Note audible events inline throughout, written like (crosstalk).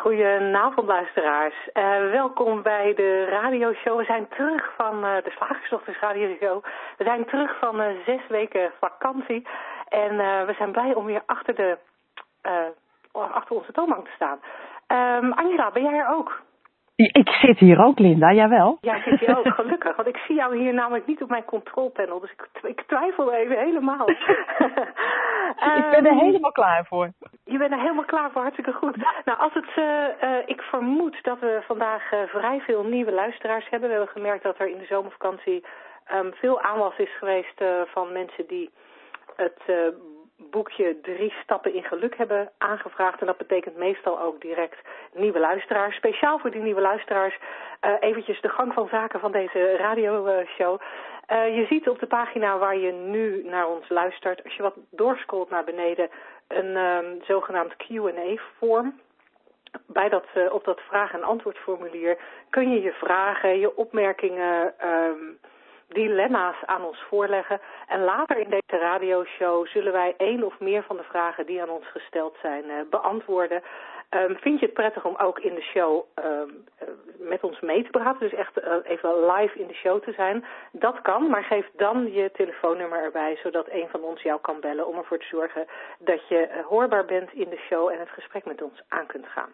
Goedenavond luisteraars. Uh, welkom bij de radioshow. We zijn terug van uh, de Slagersdochters radioshow. We zijn terug van uh, zes weken vakantie. En we zijn blij om weer achter, de, achter onze toonbank te staan. Um, Angela, ben jij er ook? Ik zit hier ook, Linda, jawel. Ja, zit hier ook, gelukkig. Want ik zie jou hier namelijk niet op mijn controlpanel. Dus ik, ik twijfel even helemaal. (laughs) ik ben er ehm, helemaal klaar voor. Je bent er helemaal klaar voor, hartstikke goed. Nou, als het, uh, uh, ik vermoed dat we vandaag uh, vrij veel nieuwe luisteraars hebben. We hebben gemerkt dat er in de zomervakantie um, veel aanwas is geweest van mensen die het boekje Drie Stappen in Geluk hebben aangevraagd. En dat betekent meestal ook direct nieuwe luisteraars. Speciaal voor die nieuwe luisteraars uh, eventjes de gang van zaken van deze radioshow. Uh, je ziet op de pagina waar je nu naar ons luistert, als je wat doorscrollt naar beneden, een um, zogenaamd Q&A-vorm. Bij dat, uh, op dat vraag- en antwoordformulier kun je je vragen, je opmerkingen... Um, dilemma's aan ons voorleggen. En later in deze radioshow zullen wij één of meer van de vragen die aan ons gesteld zijn uh, beantwoorden. Um, vind je het prettig om ook in de show um, uh, met ons mee te praten? Dus echt uh, even live in de show te zijn? Dat kan, maar geef dan je telefoonnummer erbij, zodat een van ons jou kan bellen om ervoor te zorgen dat je hoorbaar bent in de show en het gesprek met ons aan kunt gaan.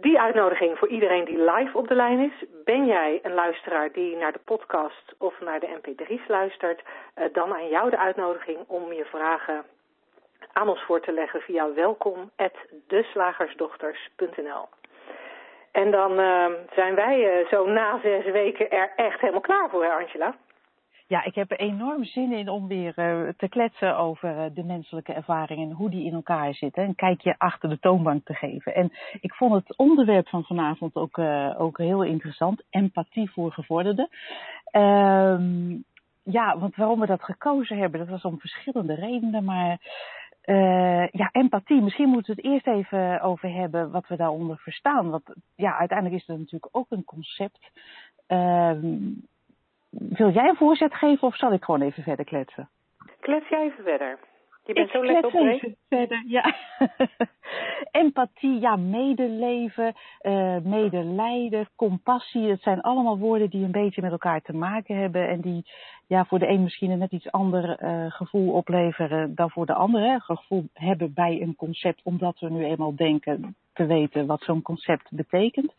Die uitnodiging voor iedereen die live op de lijn is. Ben jij een luisteraar die naar de podcast of naar de mp3's luistert, uh, dan aan jou de uitnodiging om je vragen aan ons voor te leggen via welkom@deslagersdochters.nl. En dan uh, zijn wij uh, zo na zes weken er echt helemaal klaar voor, hè Angela? Ja, ik heb er enorm zin in om weer uh, te kletsen over uh, de menselijke ervaring en hoe die in elkaar zitten. Een kijkje achter de toonbank te geven. En ik vond het onderwerp van vanavond ook, uh, ook heel interessant. Empathie voor gevorderden. Ehm, ja, want waarom we dat gekozen hebben, dat was om verschillende redenen. Maar ja, empathie. Misschien moeten we het eerst even over hebben wat we daaronder verstaan. Want ja, uiteindelijk is het natuurlijk ook een concept. Ehm, wil jij een voorzet geven of zal ik gewoon even verder kletsen? Klets jij even verder. Je bent ik zo lekker op even verder, ja. (laughs) Empathie, ja, medeleven, uh, medelijden, compassie. Het zijn allemaal woorden die een beetje met elkaar te maken hebben. En die ja, voor de een misschien een net iets ander uh, gevoel opleveren dan voor de ander. Gevoel hebben bij een concept, omdat we nu eenmaal denken te weten wat zo'n concept betekent.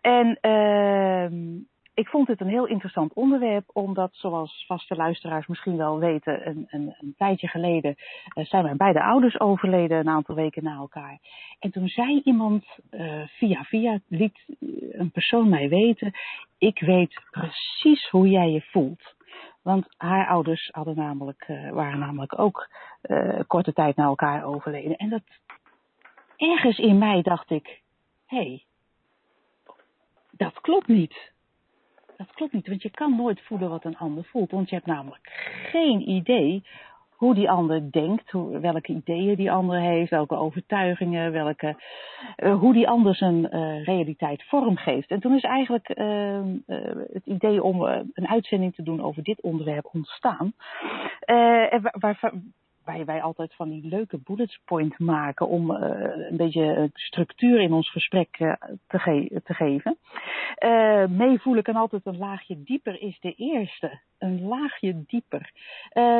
En uh, ik vond het een heel interessant onderwerp, omdat, zoals vaste luisteraars misschien wel weten, een, een, een tijdje geleden uh, zijn mijn beide ouders overleden, een aantal weken na elkaar. En toen zei iemand, uh, via via, liet een persoon mij weten, ik weet precies hoe jij je voelt. Want haar ouders hadden namelijk, waren namelijk ook korte tijd na elkaar overleden. En dat ergens in mij dacht ik, hé, hey, dat klopt niet dat klopt niet, want je kan nooit voelen wat een ander voelt. Want je hebt namelijk geen idee hoe die ander denkt, hoe, welke ideeën die ander heeft, welke overtuigingen, welke, uh, hoe die ander zijn uh, realiteit vormgeeft. En toen is eigenlijk uh, het idee om een uitzending te doen over dit onderwerp ontstaan. waar, waar, waar wij altijd van die leuke bullet point maken om uh, een beetje structuur in ons gesprek uh, te, ge te, geven. Uh, meevoelen kan altijd een laagje dieper is de eerste. Een laagje dieper.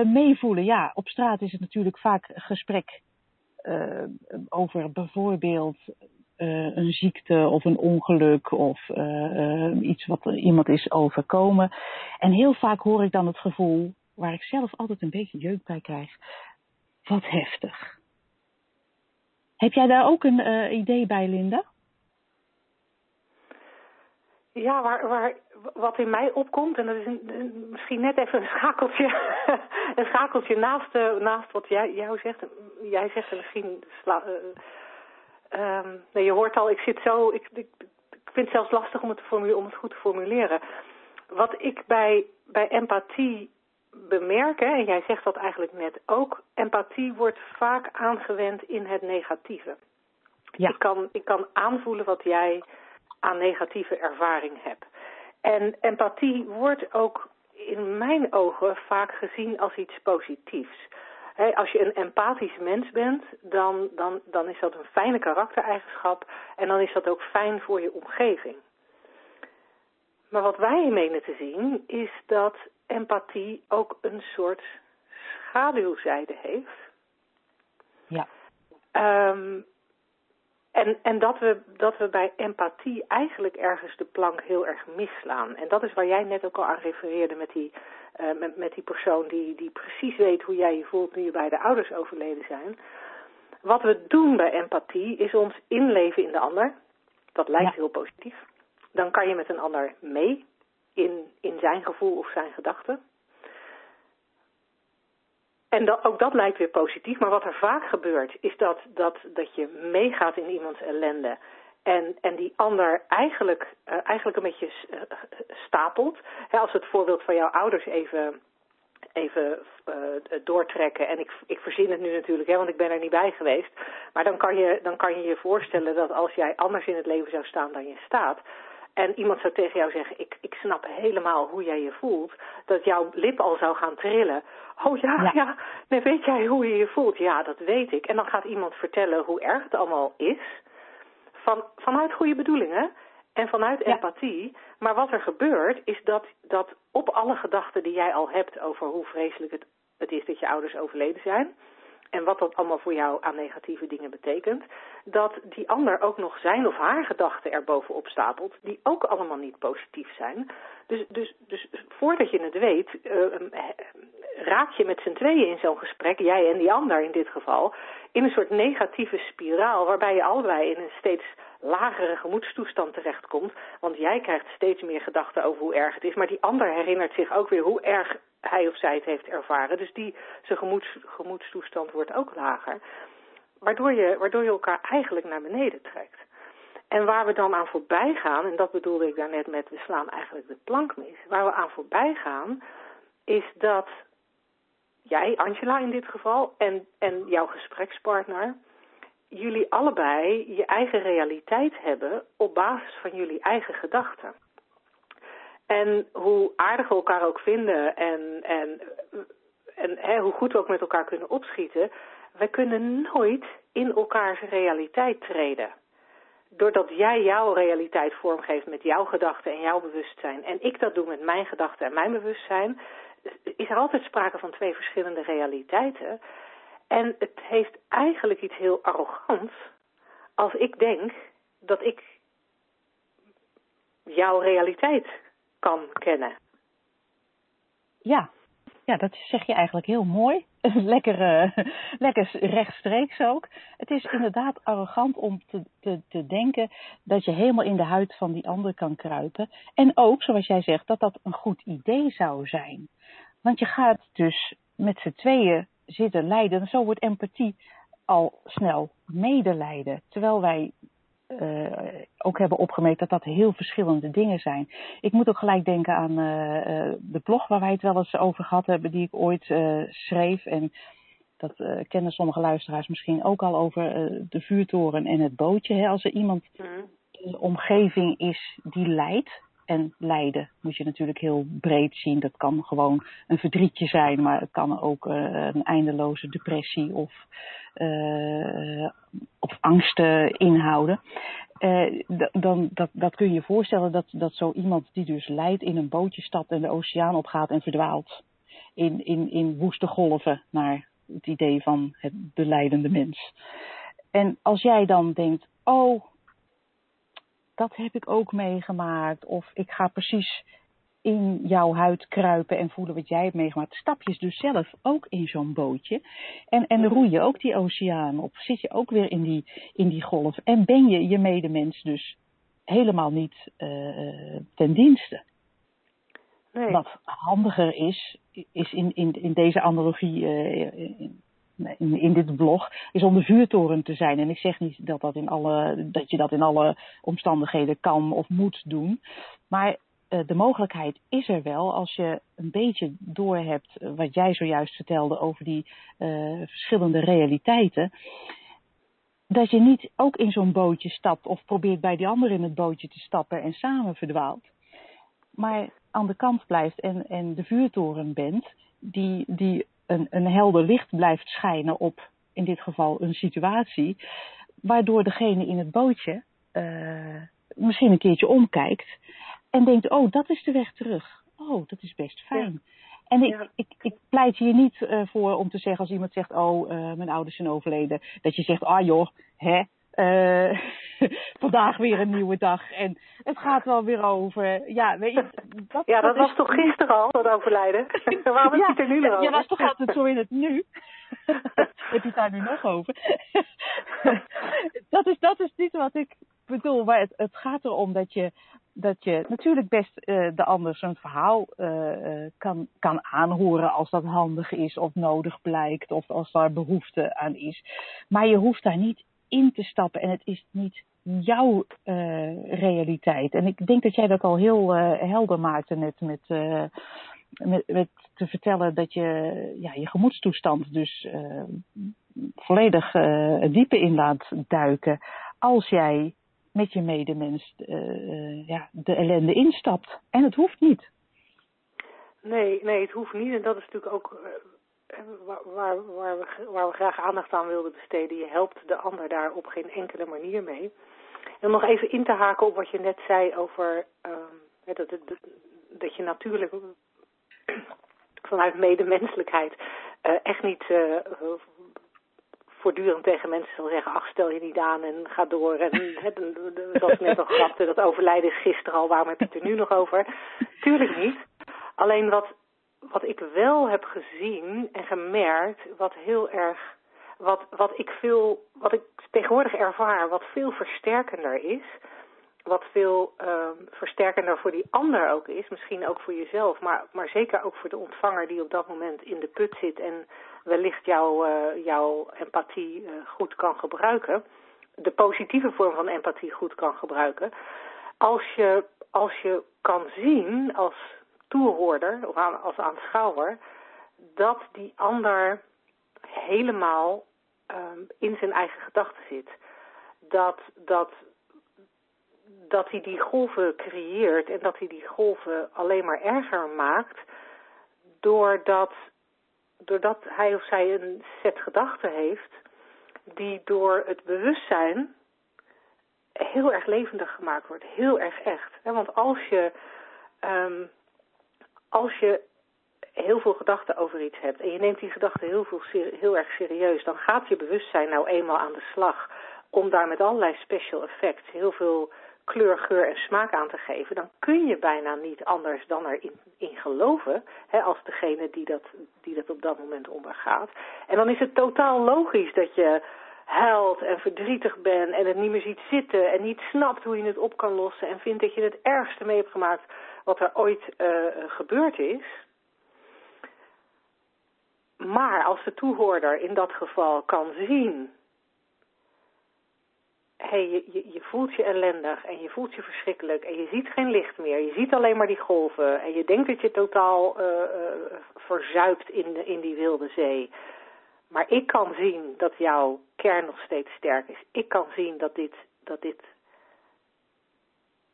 meevoelen, ja, op straat is het natuurlijk vaak gesprek over bijvoorbeeld een ziekte of een ongeluk of iets wat iemand is overkomen. En heel vaak hoor ik dan het gevoel, waar ik zelf altijd een beetje jeuk bij krijg. Wat heftig. Heb jij daar ook een uh, idee bij, Linda? Ja, waar, waar, wat in mij opkomt, en dat is misschien net even een schakeltje, (laughs) een schakeltje naast, uh, naast wat jij jou zegt. Jij zegt er misschien, sla, uh, um, nee, je hoort al, ik zit zo, ik, ik, vind het zelfs lastig om het, te om het goed te formuleren. Wat ik bij, bij empathie bemerken, en jij zegt dat eigenlijk net ook, empathie wordt vaak aangewend in het negatieve. Ja. Ik, kan, ik kan aanvoelen wat jij aan negatieve ervaring hebt. En empathie wordt ook in mijn ogen vaak gezien als iets positiefs. als je een empathisch mens bent, dan, dan, dan is dat een fijne karaktereigenschap en dan is dat ook fijn voor je omgeving. Maar wat wij menen te zien, is dat empathie ook een soort schaduwzijde heeft. Ja. Um, en, en dat, we, dat we bij empathie eigenlijk ergens de plank heel erg misslaan. En dat is waar jij net ook al aan refereerde met die, uh, met, met die persoon die, die precies weet hoe jij je voelt nu je beide ouders overleden zijn. Wat we doen bij empathie is ons inleven in de ander. Dat lijkt Ja. heel positief. Dan kan je met een ander mee in, in zijn gevoel of zijn gedachten. En ook dat lijkt weer positief, maar wat er vaak gebeurt is dat, dat, dat je meegaat in iemands ellende en, en die ander eigenlijk, uh, eigenlijk een beetje uh, stapelt. Als we het voorbeeld van jouw ouders even, even uh, doortrekken, en ik, ik verzin het nu natuurlijk, hè, want ik ben er niet bij geweest, maar dan kan, je, dan kan je je voorstellen dat als jij anders in het leven zou staan dan je staat, en iemand zou tegen jou zeggen, ik, ik snap helemaal hoe jij je voelt, dat jouw lip al zou gaan trillen. Oh ja, ja, Ja. nee, weet jij hoe je je voelt? Ja, dat weet ik. En dan gaat iemand vertellen hoe erg het allemaal is, van, vanuit goede bedoelingen en vanuit Ja. empathie. Maar wat er gebeurt, is dat, dat op alle gedachten die jij al hebt over hoe vreselijk het, het is dat je ouders overleden zijn, en wat dat allemaal voor jou aan negatieve dingen betekent, dat die ander ook nog zijn of haar gedachten er bovenop stapelt, die ook allemaal niet positief zijn. Dus, dus, dus voordat je het weet, uh, raak je met z'n tweeën in zo'n gesprek, jij en die ander in dit geval, in een soort negatieve spiraal, waarbij je allebei in een steeds lagere gemoedstoestand terechtkomt, want jij krijgt steeds meer gedachten over hoe erg het is, maar die ander herinnert zich ook weer hoe erg hij of zij het heeft ervaren. Dus die, zijn gemoeds, gemoedstoestand wordt ook lager. Waardoor je, waardoor je elkaar eigenlijk naar beneden trekt. En waar we dan aan voorbij gaan, en dat bedoelde ik daarnet met we slaan eigenlijk de plank mis. Waar we aan voorbij gaan, is dat jij, Angela in dit geval, en, en jouw gesprekspartner, jullie allebei je eigen realiteit hebben op basis van jullie eigen gedachten. En hoe aardig we elkaar ook vinden en, en, en hè, hoe goed we ook met elkaar kunnen opschieten, wij kunnen nooit in elkaars realiteit treden. Doordat jij jouw realiteit vormgeeft met jouw gedachten en jouw bewustzijn en ik dat doe met mijn gedachten en mijn bewustzijn, is er altijd sprake van twee verschillende realiteiten. En het heeft eigenlijk iets heel arrogants als ik denk dat ik jouw realiteit kan kennen. Ja, ja dat zeg je eigenlijk heel mooi. (laughs) lekker, uh, (laughs) lekker rechtstreeks ook. Het is inderdaad arrogant om te, te, te denken dat je helemaal in de huid van die ander kan kruipen. En ook, zoals jij zegt, dat dat een goed idee zou zijn. Want je gaat dus met z'n tweeën zitten lijden. En zo wordt empathie al snel medelijden. Terwijl wij uh, ook hebben opgemerkt dat dat heel verschillende dingen zijn. Ik moet ook gelijk denken aan uh, uh, de blog waar wij het wel eens over gehad hebben, die ik ooit schreef. En dat kennen sommige luisteraars misschien ook al over de vuurtoren en het bootje. Hè? Als er iemand in de omgeving is die lijdt. En lijden moet je natuurlijk heel breed zien. Dat kan gewoon een verdrietje zijn, maar het kan ook een eindeloze depressie of uh, of angsten inhouden. Uh, dan, dat, dat kun je je voorstellen dat, dat zo iemand die dus lijdt in een bootje stapt en de oceaan opgaat en verdwaalt in, in, in woeste golven naar het idee van het, de lijdende mens. En als jij dan denkt, oh, dat heb ik ook meegemaakt, of ik ga precies in jouw huid kruipen en voelen wat jij hebt meegemaakt. Stap je dus zelf ook in zo'n bootje. En, en roei je ook die oceaan op. Zit je ook weer in die, in die golf. En ben je je medemens dus helemaal niet uh, ten dienste. Nee. Wat handiger is, is in, in, in deze analogie, uh, in, in, in, dit blog, is om de vuurtoren te zijn. En ik zeg niet dat, dat, in alle, dat je dat in alle omstandigheden kan of moet doen. Maar de mogelijkheid is er wel als je een beetje doorhebt wat jij zojuist vertelde over die verschillende realiteiten. Dat je niet ook in zo'n bootje stapt of probeert bij die ander in het bootje te stappen en samen verdwaalt. Maar aan de kant blijft en, en de vuurtoren bent, die, die een, een helder licht blijft schijnen op, in dit geval, een situatie, waardoor degene in het bootje misschien een keertje omkijkt en denkt, oh, dat is de weg terug. Oh, dat is best fijn. En ik, ik, ik, pleit hier niet uh, voor om te zeggen als iemand zegt, oh, uh, mijn ouders zijn overleden, dat je zegt, ah joh, hè, uh, (laughs) vandaag weer een nieuwe dag en het gaat wel weer over. Ja, weet je, dat, ja, dat, was toch gisteren al, dat overlijden? (laughs) Waarom ja, heb je er nu nog over? Je was toch altijd zo in het nu? (laughs) heb je het daar nu nog over? dat, is, dat is niet wat ik bedoel, maar het, het gaat erom dat je, dat je natuurlijk best uh, de ander zijn verhaal uh, kan, kan aanhoren als dat handig is of nodig blijkt of als daar behoefte aan is. Maar je hoeft daar niet in te stappen en het is niet jouw realiteit. En ik denk dat jij dat al heel helder maakte net met, met, met, te vertellen dat je ja, je gemoedstoestand dus volledig diepe in laat duiken als jij met je medemens ja, de ellende instapt. En het hoeft niet. Nee, nee, het hoeft niet. En dat is natuurlijk ook waar, waar, waar, we, waar we graag aandacht aan wilden besteden. Je helpt de ander daar op geen enkele manier mee. En om nog even in te haken op wat je net zei over uh, dat, dat, dat, je natuurlijk (coughs) vanuit medemenselijkheid uh, echt niet uh, voortdurend tegen mensen zal zeggen, ach stel je niet aan en ga door. En (laughs) dat is net een grapte, dat overlijden is gisteren al, waarom heb je het er nu nog over? Tuurlijk niet. Alleen wat, wat ik wel heb gezien en gemerkt, wat heel erg, wat, wat ik veel, wat ik tegenwoordig ervaar, wat veel versterkender is, wat veel uh, versterkender voor die ander ook is, misschien ook voor jezelf, maar, maar zeker ook voor de ontvanger die op dat moment in de put zit en wellicht jouw, uh, jouw empathie uh, goed kan gebruiken, de positieve vorm van empathie goed kan gebruiken. Als je, als je kan zien als toehoorder of als aanschouwer dat die ander helemaal um, in zijn eigen gedachten zit. Dat, dat, dat hij die golven creëert en dat hij die golven alleen maar erger maakt doordat, doordat hij of zij een set gedachten heeft die door het bewustzijn heel erg levendig gemaakt wordt, heel erg echt. Want als je um, als je heel veel gedachten over iets hebt en je neemt die gedachten heel, veel, heel erg serieus, dan gaat je bewustzijn nou eenmaal aan de slag om daar met allerlei special effects heel veel kleur, geur en smaak aan te geven, dan kun je bijna niet anders dan erin in geloven, hè, als degene die dat, die dat op dat moment ondergaat. En dan is het totaal logisch dat je huilt en verdrietig bent en het niet meer ziet zitten en niet snapt hoe je het op kan lossen en vindt dat je het ergste mee hebt gemaakt wat er ooit uh, gebeurd is. Maar als de toehoorder in dat geval kan zien, hey, je, je, voelt je ellendig en je voelt je verschrikkelijk en je ziet geen licht meer, je ziet alleen maar die golven en je denkt dat je totaal uh, verzuipt in, in die wilde zee. Maar ik kan zien dat jouw kern nog steeds sterk is. Ik kan zien dat dit, dat dit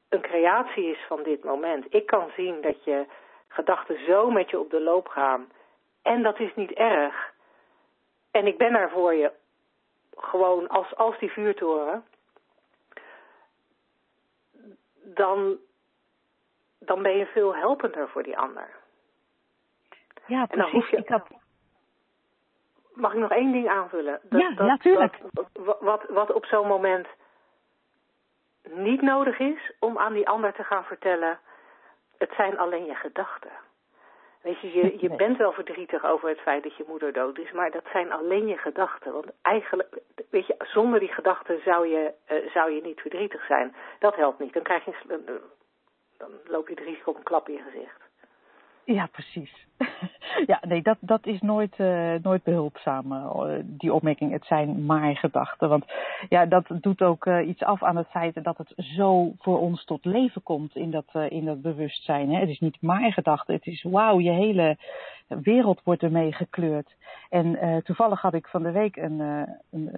een creatie is van dit moment. Ik kan zien dat je gedachten zo met je op de loop gaan. En dat is niet erg. En ik ben er voor je. Gewoon als, als die vuurtoren. Dan, dan ben je veel helpender voor die ander. Ja, precies. Je, ik. Mag ik nog één ding aanvullen? Dat, ja, natuurlijk. wat, wat, wat op zo'n moment niet nodig is om aan die ander te gaan vertellen, het zijn alleen je gedachten. Weet je, je, je bent wel verdrietig over het feit dat je moeder dood is, maar dat zijn alleen je gedachten. Want eigenlijk, weet je, zonder die gedachten zou je, uh, zou je niet verdrietig zijn. Dat helpt niet. Dan, krijg je, dan loop je het risico op een klap in je gezicht. Ja, precies. (laughs) ja, nee, dat, dat is nooit, uh, nooit behulpzaam, uh, die opmerking. Het zijn maar gedachten. Want ja, dat doet ook uh, iets af aan het feit dat het zo voor ons tot leven komt in dat, in dat bewustzijn. Hè. Het is niet maar gedachten. Het is wauw, je hele wereld wordt ermee gekleurd. En toevallig had ik van de week een, een,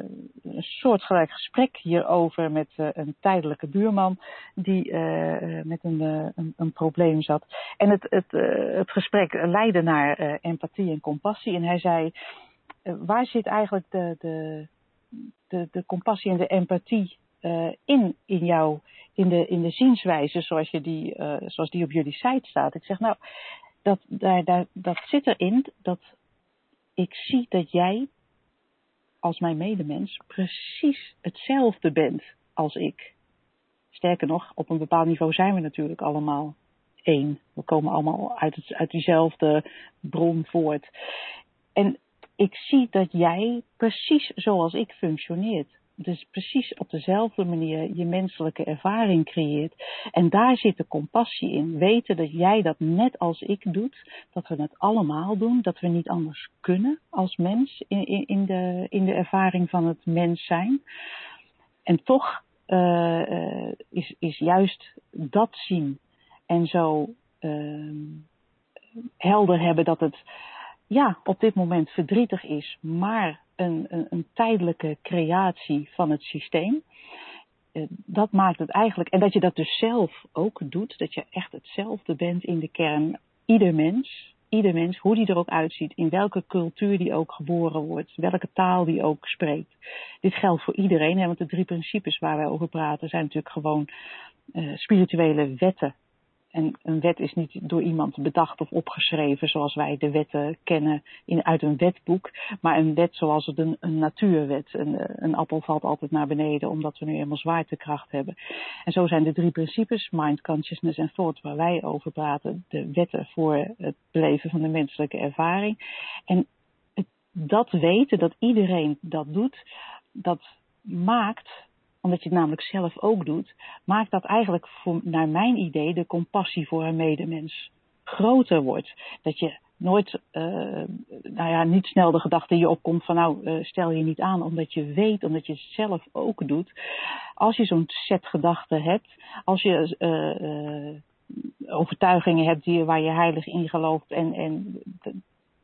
een soortgelijk gesprek hierover met een tijdelijke buurman die met een, een, een, probleem zat. En het, het, het gesprek leidde naar uh, empathie en compassie. En hij zei, uh, waar zit eigenlijk de, de, de, de compassie en de empathie uh, in, in jou, in de, in de zienswijze zoals, je die, zoals die op jullie site staat? Ik zeg, nou, dat, daar, daar, dat zit erin dat ik zie dat jij als mijn medemens precies hetzelfde bent als ik. Sterker nog, op een bepaald niveau zijn we natuurlijk allemaal één. We komen allemaal uit, het, uit diezelfde bron voort. En ik zie dat jij precies zoals ik functioneert. Dus precies op dezelfde manier je menselijke ervaring creëert. En daar zit de compassie in. Weten dat jij dat net als ik doet. Dat we het allemaal doen. Dat we niet anders kunnen als mens in, in, de, in de ervaring van het mens zijn. En toch uh, is, is juist dat zien en zo uh, helder hebben dat het ja, op dit moment verdrietig is, maar een, een, een tijdelijke creatie van het systeem. Uh, dat maakt het eigenlijk, en dat je dat dus zelf ook doet, dat je echt hetzelfde bent in de kern, ieder mens, ieder mens, hoe die er ook uitziet, in welke cultuur die ook geboren wordt, welke taal die ook spreekt. Dit geldt voor iedereen, hè, want de drie principes waar wij over praten zijn natuurlijk gewoon uh, spirituele wetten en een wet is niet door iemand bedacht of opgeschreven zoals wij de wetten kennen in, uit een wetboek, maar een wet zoals het een, een natuurwet. Een, eh, een, appel valt altijd naar beneden omdat we nu eenmaal zwaartekracht hebben. En zo zijn de drie principes, mind, consciousness en thought, waar wij over praten, de wetten voor het beleven van de menselijke ervaring. En dat weten, dat iedereen dat doet, dat maakt omdat je het namelijk zelf ook doet, maakt dat eigenlijk naar mijn idee de compassie voor een medemens groter wordt. Dat je nooit, uh, nou ja, niet snel de gedachte in je opkomt van nou, uh, stel je niet aan, omdat je weet, omdat je het zelf ook doet. Als je zo'n set gedachten hebt, als je uh, overtuigingen hebt die, waar je heilig in gelooft en, en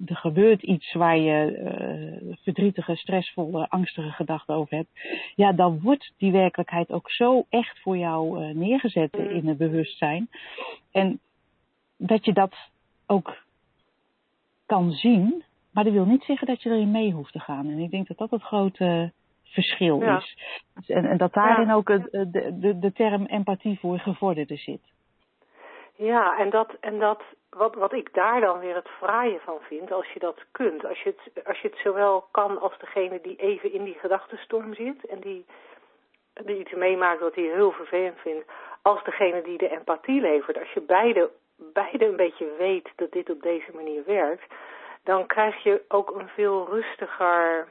er gebeurt iets waar je uh, verdrietige, stressvolle, angstige gedachten over hebt, ja, dan wordt die werkelijkheid ook zo echt voor jou uh, neergezet mm. in het bewustzijn. En dat je dat ook kan zien, maar dat wil niet zeggen dat je erin mee hoeft te gaan. En ik denk dat dat het grote verschil ja. is. En, en, dat daarin ja. ook het, de, de, de term empathie voor gevorderde zit. Ja, en dat, en dat wat, wat ik daar dan weer het fraaie van vind, als je dat kunt, als je het, als je het zowel kan als degene die even in die gedachtenstorm zit en die, die iets meemaakt wat hij heel vervelend vindt, als degene die de empathie levert, als je beide, beide een beetje weet dat dit op deze manier werkt, dan krijg je ook een veel rustiger,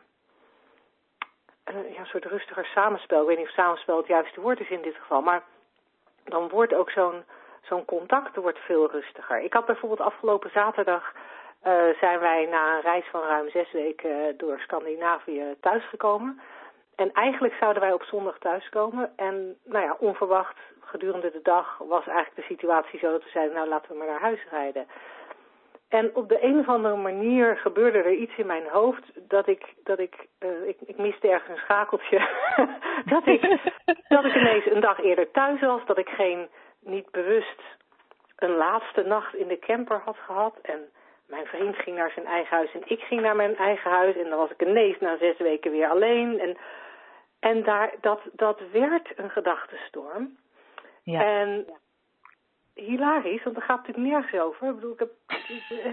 uh, ja, een soort rustiger samenspel. Ik weet niet of samenspel het juiste woord is in dit geval, maar dan wordt ook zo'n zo'n contact wordt veel rustiger. Ik had bijvoorbeeld afgelopen zaterdag uh, zijn wij na een reis van ruim zes weken door Scandinavië thuisgekomen. En eigenlijk zouden wij op zondag thuiskomen. En nou ja, onverwacht gedurende de dag was eigenlijk de situatie zo dat we zeiden, nou laten we maar naar huis rijden. En op de een of andere manier gebeurde er iets in mijn hoofd dat ik, dat ik, uh, ik, ik miste ergens een schakeltje. (laughs) dat ik, dat ik ineens een dag eerder thuis was, dat ik geen niet bewust een laatste nacht in de camper had gehad. En mijn vriend ging naar zijn eigen huis en ik ging naar mijn eigen huis. En dan was ik ineens na zes weken weer alleen. En, en daar, dat, dat werd een gedachtenstorm. Ja. En hilarisch, want er gaat natuurlijk nergens over. Ik bedoel, ik heb,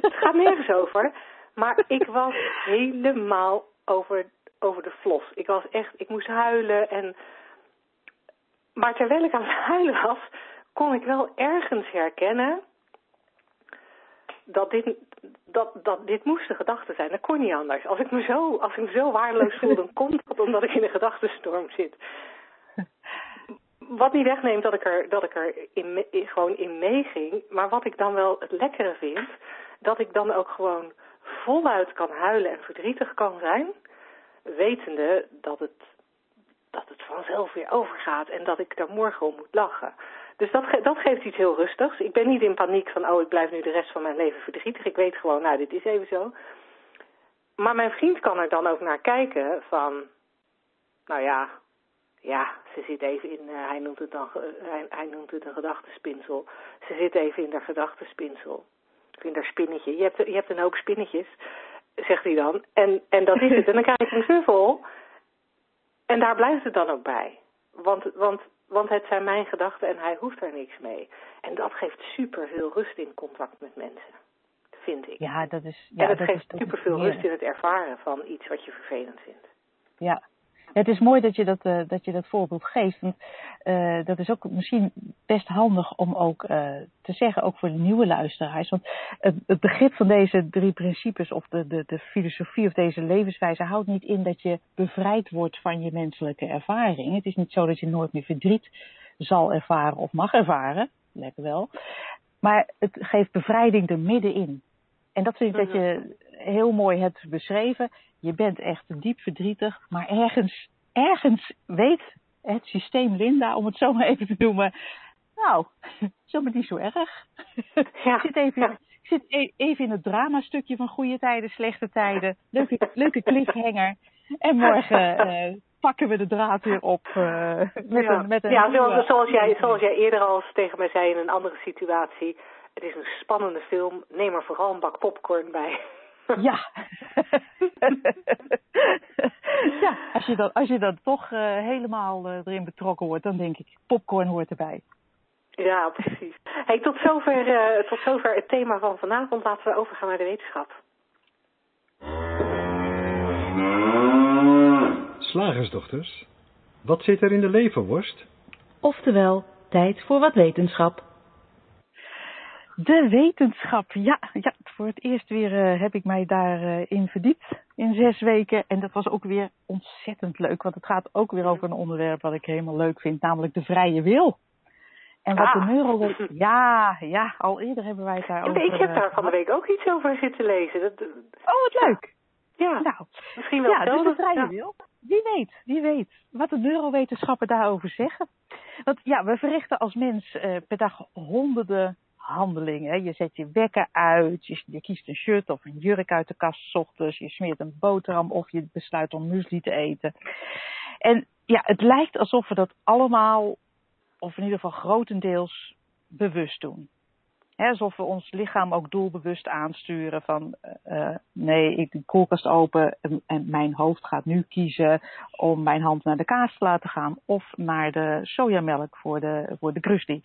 het gaat nergens over. Maar ik was helemaal over, over de flos. Ik was echt, ik moest huilen. En, maar terwijl ik aan het huilen was, kon ik wel ergens herkennen dat dit, dat, dat dit moest de gedachte zijn. Dat kon niet anders. Als ik me zo, als ik me zo waardeloos voel, dan komt dat omdat ik in een gedachtenstorm zit. Wat niet wegneemt dat ik er, dat ik er in, gewoon in meeging. Maar wat ik dan wel het lekkere vind, dat ik dan ook gewoon voluit kan huilen en verdrietig kan zijn, wetende dat het, dat het vanzelf weer overgaat en dat ik daar morgen om moet lachen. Dus dat, ge dat geeft iets heel rustigs. Ik ben niet in paniek van, oh, ik blijf nu de rest van mijn leven verdrietig. Ik weet gewoon, nou, dit is even zo. Maar mijn vriend kan er dan ook naar kijken van, nou ja, ja, ze zit even in, uh, hij, noemt het dan, hij, hij, noemt het een gedachtenspinsel. Ze zit even in haar gedachtenspinsel. Of in haar spinnetje. Je hebt, je hebt een hoop spinnetjes, zegt hij dan. En, en dat is het. En dan krijg ik een knuffel. En daar blijft het dan ook bij. Want, want, want het zijn mijn gedachten en hij hoeft er niks mee. En dat geeft super veel rust in contact met mensen. Vind ik. Ja, dat is. Ja, en het dat geeft is, super veel rust in het ervaren van iets wat je vervelend vindt. Ja, het is mooi dat je dat, uh, dat, je dat voorbeeld geeft. Want uh, dat is ook misschien best handig om ook uh, te zeggen, ook voor de nieuwe luisteraars. Want het, het begrip van deze drie principes of de, de, de filosofie of deze levenswijze houdt niet in dat je bevrijd wordt van je menselijke ervaring. Het is niet zo dat je nooit meer verdriet zal ervaren of mag ervaren. Lekker wel. Maar het geeft bevrijding er middenin. En dat vind ik dat je heel mooi hebt beschreven. Je bent echt diep verdrietig, maar ergens, ergens weet het systeem Linda, om het zo maar even te noemen, nou, (laughs) zomaar niet zo erg. Ja. ik zit, even, ja. ik zit e even in het dramastukje van goede tijden, slechte tijden. Leuke, leuke cliffhanger. En morgen uh, (laughs) pakken we de draad weer op. Uh, met ja, een, met een ja zoals, jij, zoals jij eerder al tegen mij zei in een andere situatie. Het is een spannende film. Neem er vooral een bak popcorn bij. Ja. (laughs) ja, als je, dan, als je dan toch uh, helemaal uh, erin betrokken wordt, dan denk ik, popcorn hoort erbij. Ja, precies. Hey, tot, zover, uh, tot zover het thema van vanavond. Laten we overgaan naar de wetenschap. Slagersdochters, wat zit er in de leverworst? Oftewel, tijd voor wat wetenschap. De wetenschap, ja, ja. Voor het eerst weer uh, heb ik mij daarin uh, verdiept in zes weken. En dat was ook weer ontzettend leuk, want het gaat ook weer over een onderwerp wat ik helemaal leuk vind, namelijk de vrije wil. En wat ah. de neuro... Ja, ja, al eerder hebben wij het daarover... Ik heb daar van de week ook iets over zitten lezen. Dat... Oh, wat leuk. Ja, nou, misschien wel ja, dus de vrije ja. wil. Wie weet, wie weet wat de neurowetenschappen daarover zeggen. Want ja, we verrichten als mens per dag honderden handelingen. Je zet je wekker uit, je, je, kiest een shirt of een jurk uit de kast s ochtends, je smeert een boterham of je besluit om muesli te eten. En ja, het lijkt alsof we dat allemaal, of in ieder geval grotendeels, bewust doen. He, alsof we ons lichaam ook doelbewust aansturen van uh, nee, ik de koelkast open en, en, mijn hoofd gaat nu kiezen om mijn hand naar de kaas te laten gaan of naar de sojamelk voor de, voor de krusty.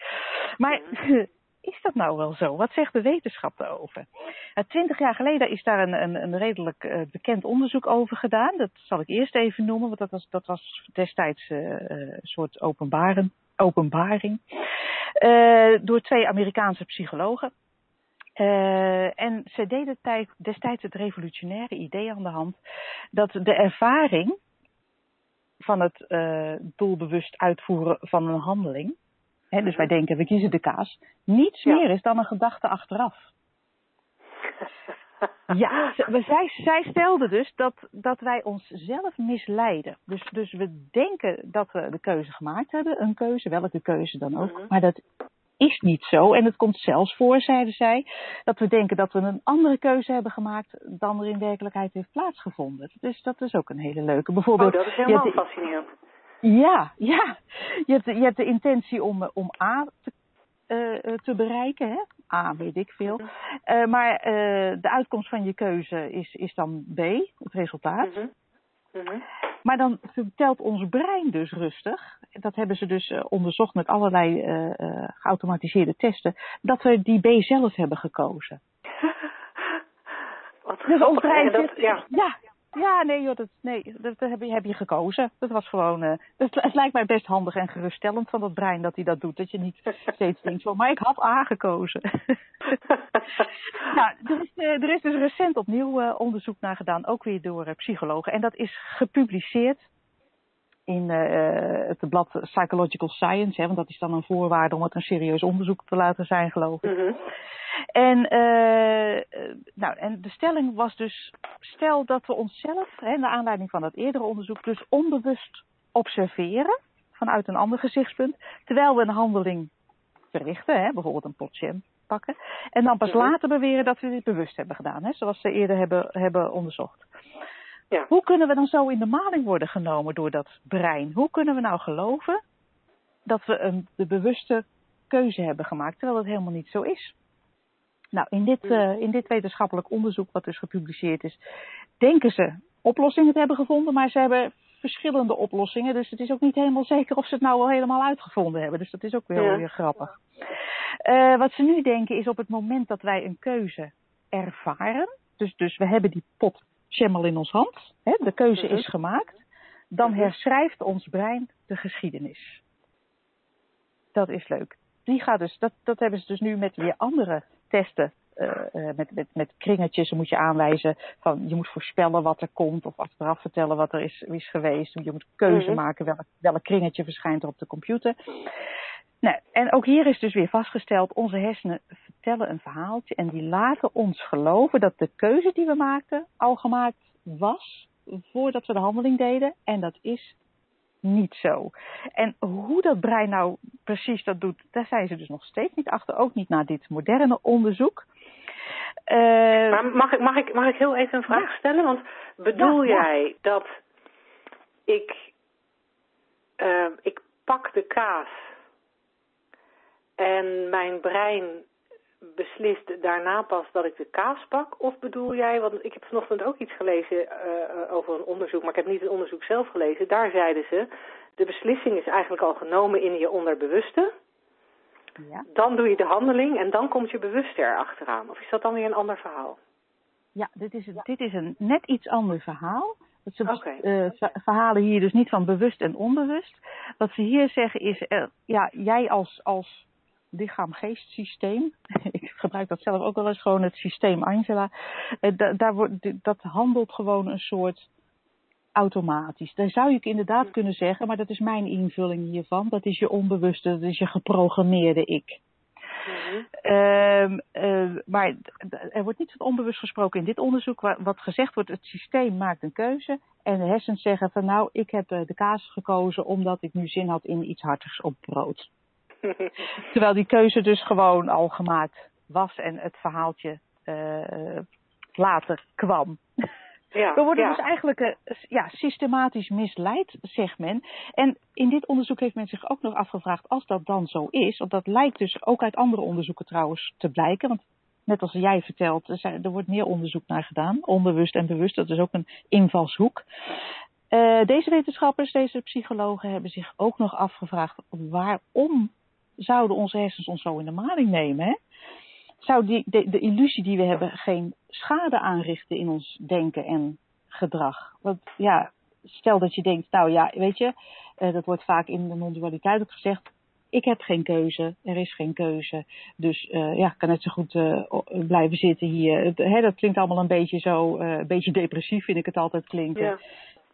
Maar (laughs) is dat nou wel zo? Wat zegt de wetenschap daarover? Twintig jaar geleden is daar een, een, een redelijk uh, bekend onderzoek over gedaan. Dat zal ik eerst even noemen, want dat was, dat was destijds uh, een soort openbaren, openbaring. Door twee Amerikaanse psychologen. en ze deden tijd, destijds het revolutionaire idee aan de hand dat de ervaring van het doelbewust uitvoeren van een handeling He, dus wij denken, we kiezen de kaas. Niets ja. meer is dan een gedachte achteraf. ja, zij, zij stelde dus dat, dat wij onszelf misleiden. Dus, dus we denken dat we de keuze gemaakt hebben, een keuze, welke keuze dan ook. Mm-hmm. Maar dat is niet zo. En het komt zelfs voor, zeiden zij, dat we denken dat we een andere keuze hebben gemaakt dan er in werkelijkheid heeft plaatsgevonden. Dus dat is ook een hele leuke. Bijvoorbeeld, oh, dat is helemaal ja, fascinerend. Ja, ja. Je hebt, je hebt de intentie om, om A te, uh, te bereiken. Hè? A weet ik veel. Uh, maar uh, de uitkomst van je keuze is, is dan B, het resultaat. Mm -hmm. Maar dan vertelt ons brein dus rustig, dat hebben ze dus onderzocht met allerlei geautomatiseerde testen, dat we die B zelf hebben gekozen. (laughs) Wat dus ons brein ja. ja, ja, nee joh, dat, nee, dat heb, je, heb je gekozen. Dat was gewoon, uh, het, het, lijkt mij best handig en geruststellend van dat brein dat hij dat doet. Dat je niet (laughs) steeds denkt van, maar ik had A gekozen. (laughs) nou, er is, uh, er is dus recent opnieuw uh, onderzoek naar gedaan, ook weer door psychologen. En dat is gepubliceerd in uh, het blad Psychological Science, hè, want dat is dan een voorwaarde om het een serieus onderzoek te laten zijn, geloof ik. Mhm. En, uh, nou, en de stelling was dus, stel dat we onszelf, hè, naar aanleiding van dat eerdere onderzoek, dus onbewust observeren vanuit een ander gezichtspunt, terwijl we een handeling verrichten, hè, bijvoorbeeld een pot jam pakken, en dan pas Mhm. later beweren dat we dit bewust hebben gedaan, hè, zoals ze eerder hebben, hebben onderzocht. Ja. Hoe kunnen we dan zo in de maling worden genomen door dat brein? Hoe kunnen we nou geloven dat we een, de bewuste keuze hebben gemaakt, terwijl dat helemaal niet zo is? Nou, in dit, Hmm. uh, in dit wetenschappelijk onderzoek, wat dus gepubliceerd is, denken ze oplossingen te hebben gevonden, maar ze hebben verschillende oplossingen. Dus het is ook niet helemaal zeker of ze het nou wel helemaal uitgevonden hebben. Dus dat is ook weer, Ja. weer grappig. Uh, wat ze nu denken is op het moment dat wij een keuze ervaren, dus, dus we hebben die pot schimmel in ons hand, hè, de keuze Mhm. is gemaakt, dan Mhm. herschrijft ons brein de geschiedenis. Dat is leuk. Die gaat dus, dat, dat hebben ze dus nu met weer andere testen. Uh, uh, met, met, met kringetjes moet je aanwijzen van je moet voorspellen wat er komt of achteraf vertellen wat er is, is geweest. Je moet keuze Mhm. maken welk, welk kringetje verschijnt er op de computer. Nou, en ook hier is dus weer vastgesteld, onze hersenen vertellen een verhaaltje en die laten ons geloven dat de keuze die we maakten al gemaakt was voordat we de handeling deden. En dat is niet zo. En hoe dat brein nou precies dat doet, daar zijn ze dus nog steeds niet achter. Ook niet na dit moderne onderzoek. Uh, maar mag ik, mag, ik, mag ik heel even een vraag Ja. stellen? Want bedoel Ja, ja. jij dat ik, uh, ik pak de kaas en mijn brein beslist daarna pas dat ik de kaas pak? Of bedoel jij, want ik heb vanochtend ook iets gelezen uh, over een onderzoek, maar ik heb niet het onderzoek zelf gelezen. Daar zeiden ze, de beslissing is eigenlijk al genomen in je onderbewuste. ja. Dan doe je de handeling en dan komt je bewuste erachteraan. Of is dat dan weer een ander verhaal? Ja, dit is, dit is een net iets ander verhaal. Dat ze eh, ver- verhalen hier dus niet van bewust en onbewust. Wat ze hier zeggen is, eh, ja, jij als, als lichaam-geest systeem, (laughs) ik gebruik dat zelf ook wel eens gewoon het systeem Angela, eh, da- daar wordt, dat handelt gewoon een soort automatisch. Daar zou ik inderdaad kunnen zeggen, maar dat is mijn invulling hiervan. Dat is je onbewuste, dat is je geprogrammeerde ik. Mhm. Ehm, eh, maar er wordt niet van onbewust gesproken in dit onderzoek. Wa- Wat gezegd wordt, het systeem maakt een keuze. En de hersens zeggen van nou, ik heb eh, de kaas gekozen omdat ik nu zin had in iets hartigs op brood. (laughs) Terwijl die keuze dus gewoon al gemaakt was en het verhaaltje eh, later kwam. ja, We worden ja. dus eigenlijk eh, ja, systematisch misleid, zegt men. En in dit onderzoek heeft men zich ook nog afgevraagd, als dat dan zo is, want dat lijkt dus ook uit andere onderzoeken trouwens te blijken, want net als jij vertelt, er, er wordt meer onderzoek naar gedaan, onbewust en bewust, dat is ook een invalshoek. Eh, deze wetenschappers, deze psychologen hebben zich ook nog afgevraagd, waarom zouden onze hersens ons zo in de maling nemen? Hè? Zou die, de, de illusie die we hebben geen schade aanrichten in ons denken en gedrag? Want ja, stel dat je denkt, nou ja, weet je, eh, dat wordt vaak in de non-dualiteit ook gezegd. Ik heb geen keuze, er is geen keuze. Dus eh, ja, ik kan net zo goed eh, blijven zitten hier. Het- hè, dat klinkt allemaal een beetje zo, een beetje depressief vind ik het altijd klinken. Ja.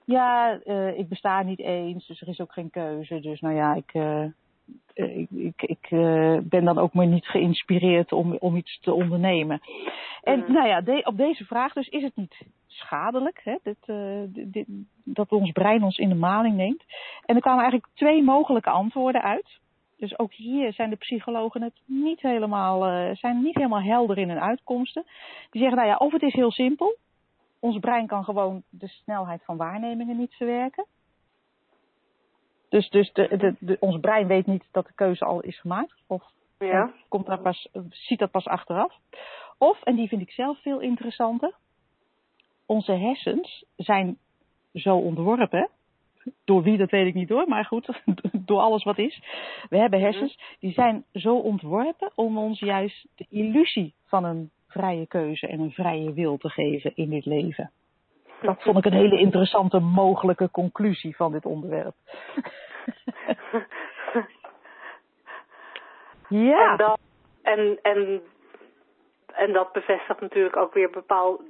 Ja, ik besta niet eens, dus er is ook geen keuze. Dus nou ja, ik, ik, ik, ik eh, ben dan ook maar niet geïnspireerd om, om iets te ondernemen. En nou ja, de- op deze vraag dus is het niet schadelijk hè, dit, eh, dit- dat ons brein ons in de maling neemt. En er kwamen eigenlijk twee mogelijke antwoorden uit. Dus ook hier zijn de psychologen het niet helemaal, eh, zijn niet helemaal helder in hun uitkomsten. Die zeggen, nou ja, of het is heel simpel. Ons brein kan gewoon de snelheid van waarnemingen niet verwerken. Dus, dus de, de, de, ons brein weet niet dat de keuze al is gemaakt. Of Ja. komt daar pas, ziet dat pas achteraf. Of, en die vind ik zelf veel interessanter, onze hersens zijn zo ontworpen, door wie dat weet ik niet hoor, maar goed, (laughs) door alles wat is. We hebben hersens, die zijn zo ontworpen om ons juist de illusie van een vrije keuze en een vrije wil te geven in dit leven. Dat vond ik een hele interessante mogelijke conclusie van dit onderwerp. (laughs) ja. En, dat, en, en, en dat bevestigt natuurlijk ook weer bepaald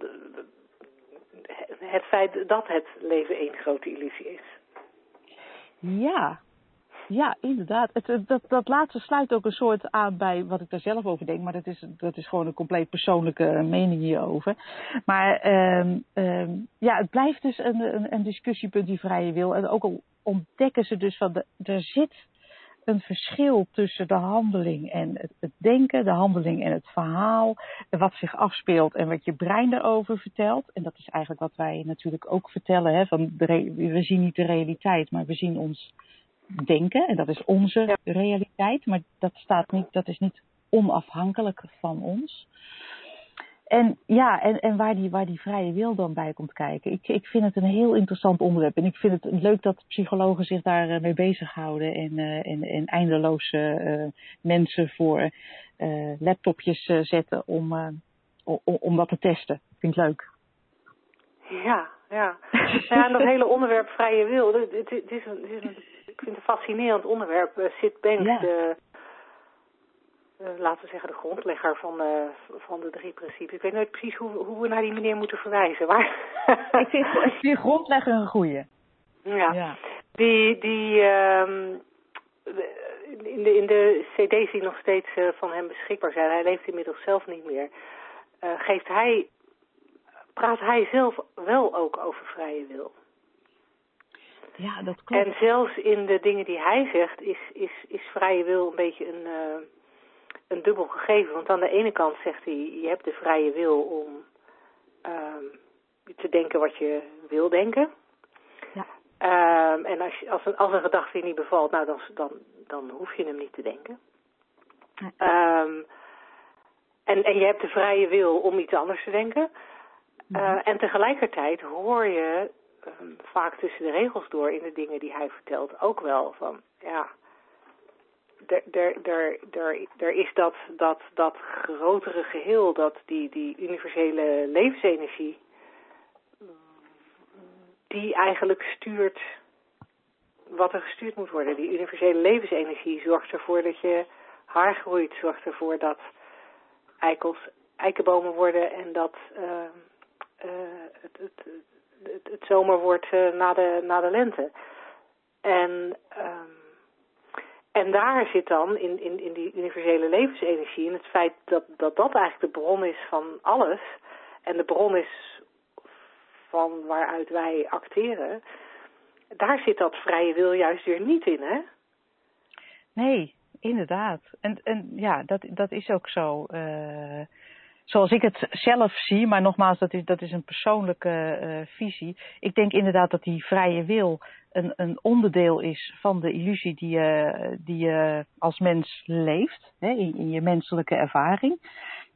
het feit dat het leven één grote illusie is. Ja, ja, inderdaad. Het, dat, dat laatste sluit ook een soort aan bij wat ik daar zelf over denk. Maar dat is, dat is gewoon een compleet persoonlijke mening hierover. Maar um, um, ja, het blijft dus een, een, een, discussiepunt, die vrije wil. En ook al ontdekken ze dus van, de, er zit een verschil tussen de handeling en het, het, denken, de handeling en het verhaal, wat zich afspeelt en wat je brein erover vertelt. En dat is eigenlijk wat wij natuurlijk ook vertellen. Hè, van we zien niet de realiteit, maar we zien ons denken. En dat is onze ja. realiteit, maar dat, staat niet, dat is niet onafhankelijk van ons. En ja, en, en waar, die, waar die vrije wil dan bij komt kijken. Ik, ik vind het een heel interessant onderwerp. En ik vind het leuk dat psychologen zich daar uh, mee bezighouden. En, uh, en, en eindeloos uh, mensen voor laptopjes zetten om, om, om dat te testen. Vind ik leuk. Ja, ja. ja en dat hele onderwerp vrije wil. Het, het, het is een, het is een ik vind het een fascinerend onderwerp. Uh, Sid Banks, ja. de, uh, laten we zeggen de grondlegger van, uh, van de drie principes. Ik weet nooit precies hoe, hoe we naar die meneer moeten verwijzen. Maar (laughs) ik, vind, ik vind grondlegger een goeie. Ja. ja. Die, die um, in, de, in de cd's die nog steeds van hem beschikbaar zijn, hij leeft inmiddels zelf niet meer, geeft hij, praat hij zelf wel ook over vrije wil. Ja, dat klopt. En zelfs in de dingen die hij zegt, is, is, is vrije wil een beetje een, uh, een dubbel gegeven. Want aan de ene kant zegt hij, je hebt de vrije wil om uh, te denken wat je wil denken. Ja. Um, en als, je, als, een, als een gedachte je niet bevalt, nou dan, dan, dan hoef je hem niet te denken. Ja. Um, en, en je hebt de vrije wil om iets anders te denken. Uh, en tegelijkertijd hoor je um, vaak tussen de regels door in de dingen die hij vertelt ook wel van, ja, er, is dat, dat, dat grotere geheel, dat die, die universele levensenergie, die eigenlijk stuurt wat er gestuurd moet worden. Die universele levensenergie zorgt ervoor dat je haar groeit, zorgt ervoor dat eikels eikenbomen worden en dat uh, uh, het, het, het, zomer wordt uh, na, de, na de lente. En, um, en daar zit dan in, in, in die universele levensenergie, in het feit dat, dat dat eigenlijk de bron is van alles. En de bron is van waaruit wij acteren. Daar zit dat vrije wil juist weer niet in, hè? Nee, inderdaad. En, en ja, dat, dat is ook zo. Uh, zoals ik het zelf zie, maar nogmaals, dat is, dat is een persoonlijke uh, visie. Ik denk inderdaad dat die vrije wil een, een onderdeel is van de illusie die je, die je als mens leeft, hè, in, in je menselijke ervaring.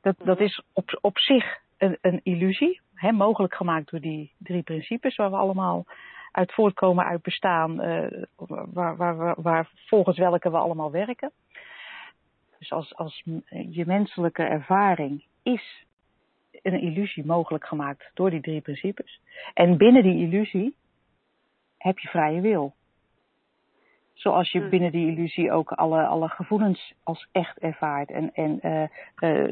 Dat, dat is op, op zich een, een illusie, hè, mogelijk gemaakt door die drie principes waar we allemaal uit voortkomen, uit bestaan, uh, waar, waar, waar, waar volgens welke we allemaal werken. Dus als, als je menselijke ervaring is een illusie mogelijk gemaakt door die drie principes. En binnen die illusie heb je vrije wil. Zoals je binnen die illusie ook alle, alle gevoelens als echt ervaart. En, en uh, uh,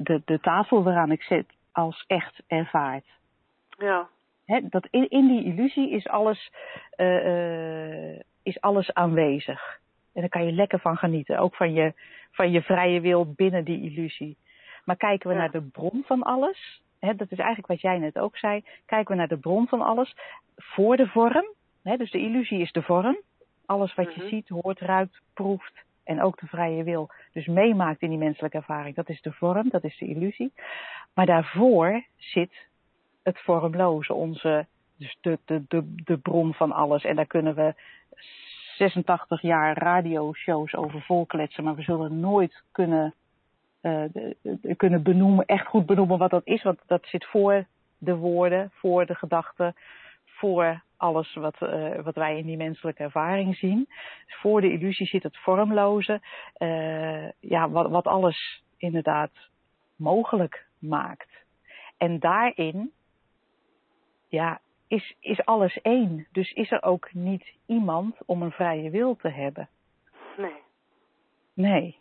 de, de tafel waaraan ik zit als echt ervaart. Ja. Dat in, in die illusie is alles, uh, is alles aanwezig. En daar kan je lekker van genieten. Ook van je, van je vrije wil binnen die illusie. Maar kijken we ja. naar de bron van alles, hè, dat is eigenlijk wat jij net ook zei, kijken we naar de bron van alles voor de vorm, hè, dus de illusie is de vorm, alles wat je mm -hmm. ziet, hoort, ruikt, proeft en ook de vrije wil, dus meemaakt in die menselijke ervaring, dat is de vorm, dat is de illusie. Maar daarvoor zit het vormloze, onze, dus de, de, de, de bron van alles. En daar kunnen we 86 jaar radioshows over volkletsen, maar we zullen nooit kunnen uh, kunnen benoemen, echt goed benoemen wat dat is. Want dat zit voor de woorden, voor de gedachten, voor alles wat, uh, wat wij in die menselijke ervaring zien. Voor de illusie zit het vormloze, uh, ja, wat, wat alles inderdaad mogelijk maakt. En daarin, ja, is, is alles één. Dus is er ook niet iemand om een vrije wil te hebben. Nee. Nee.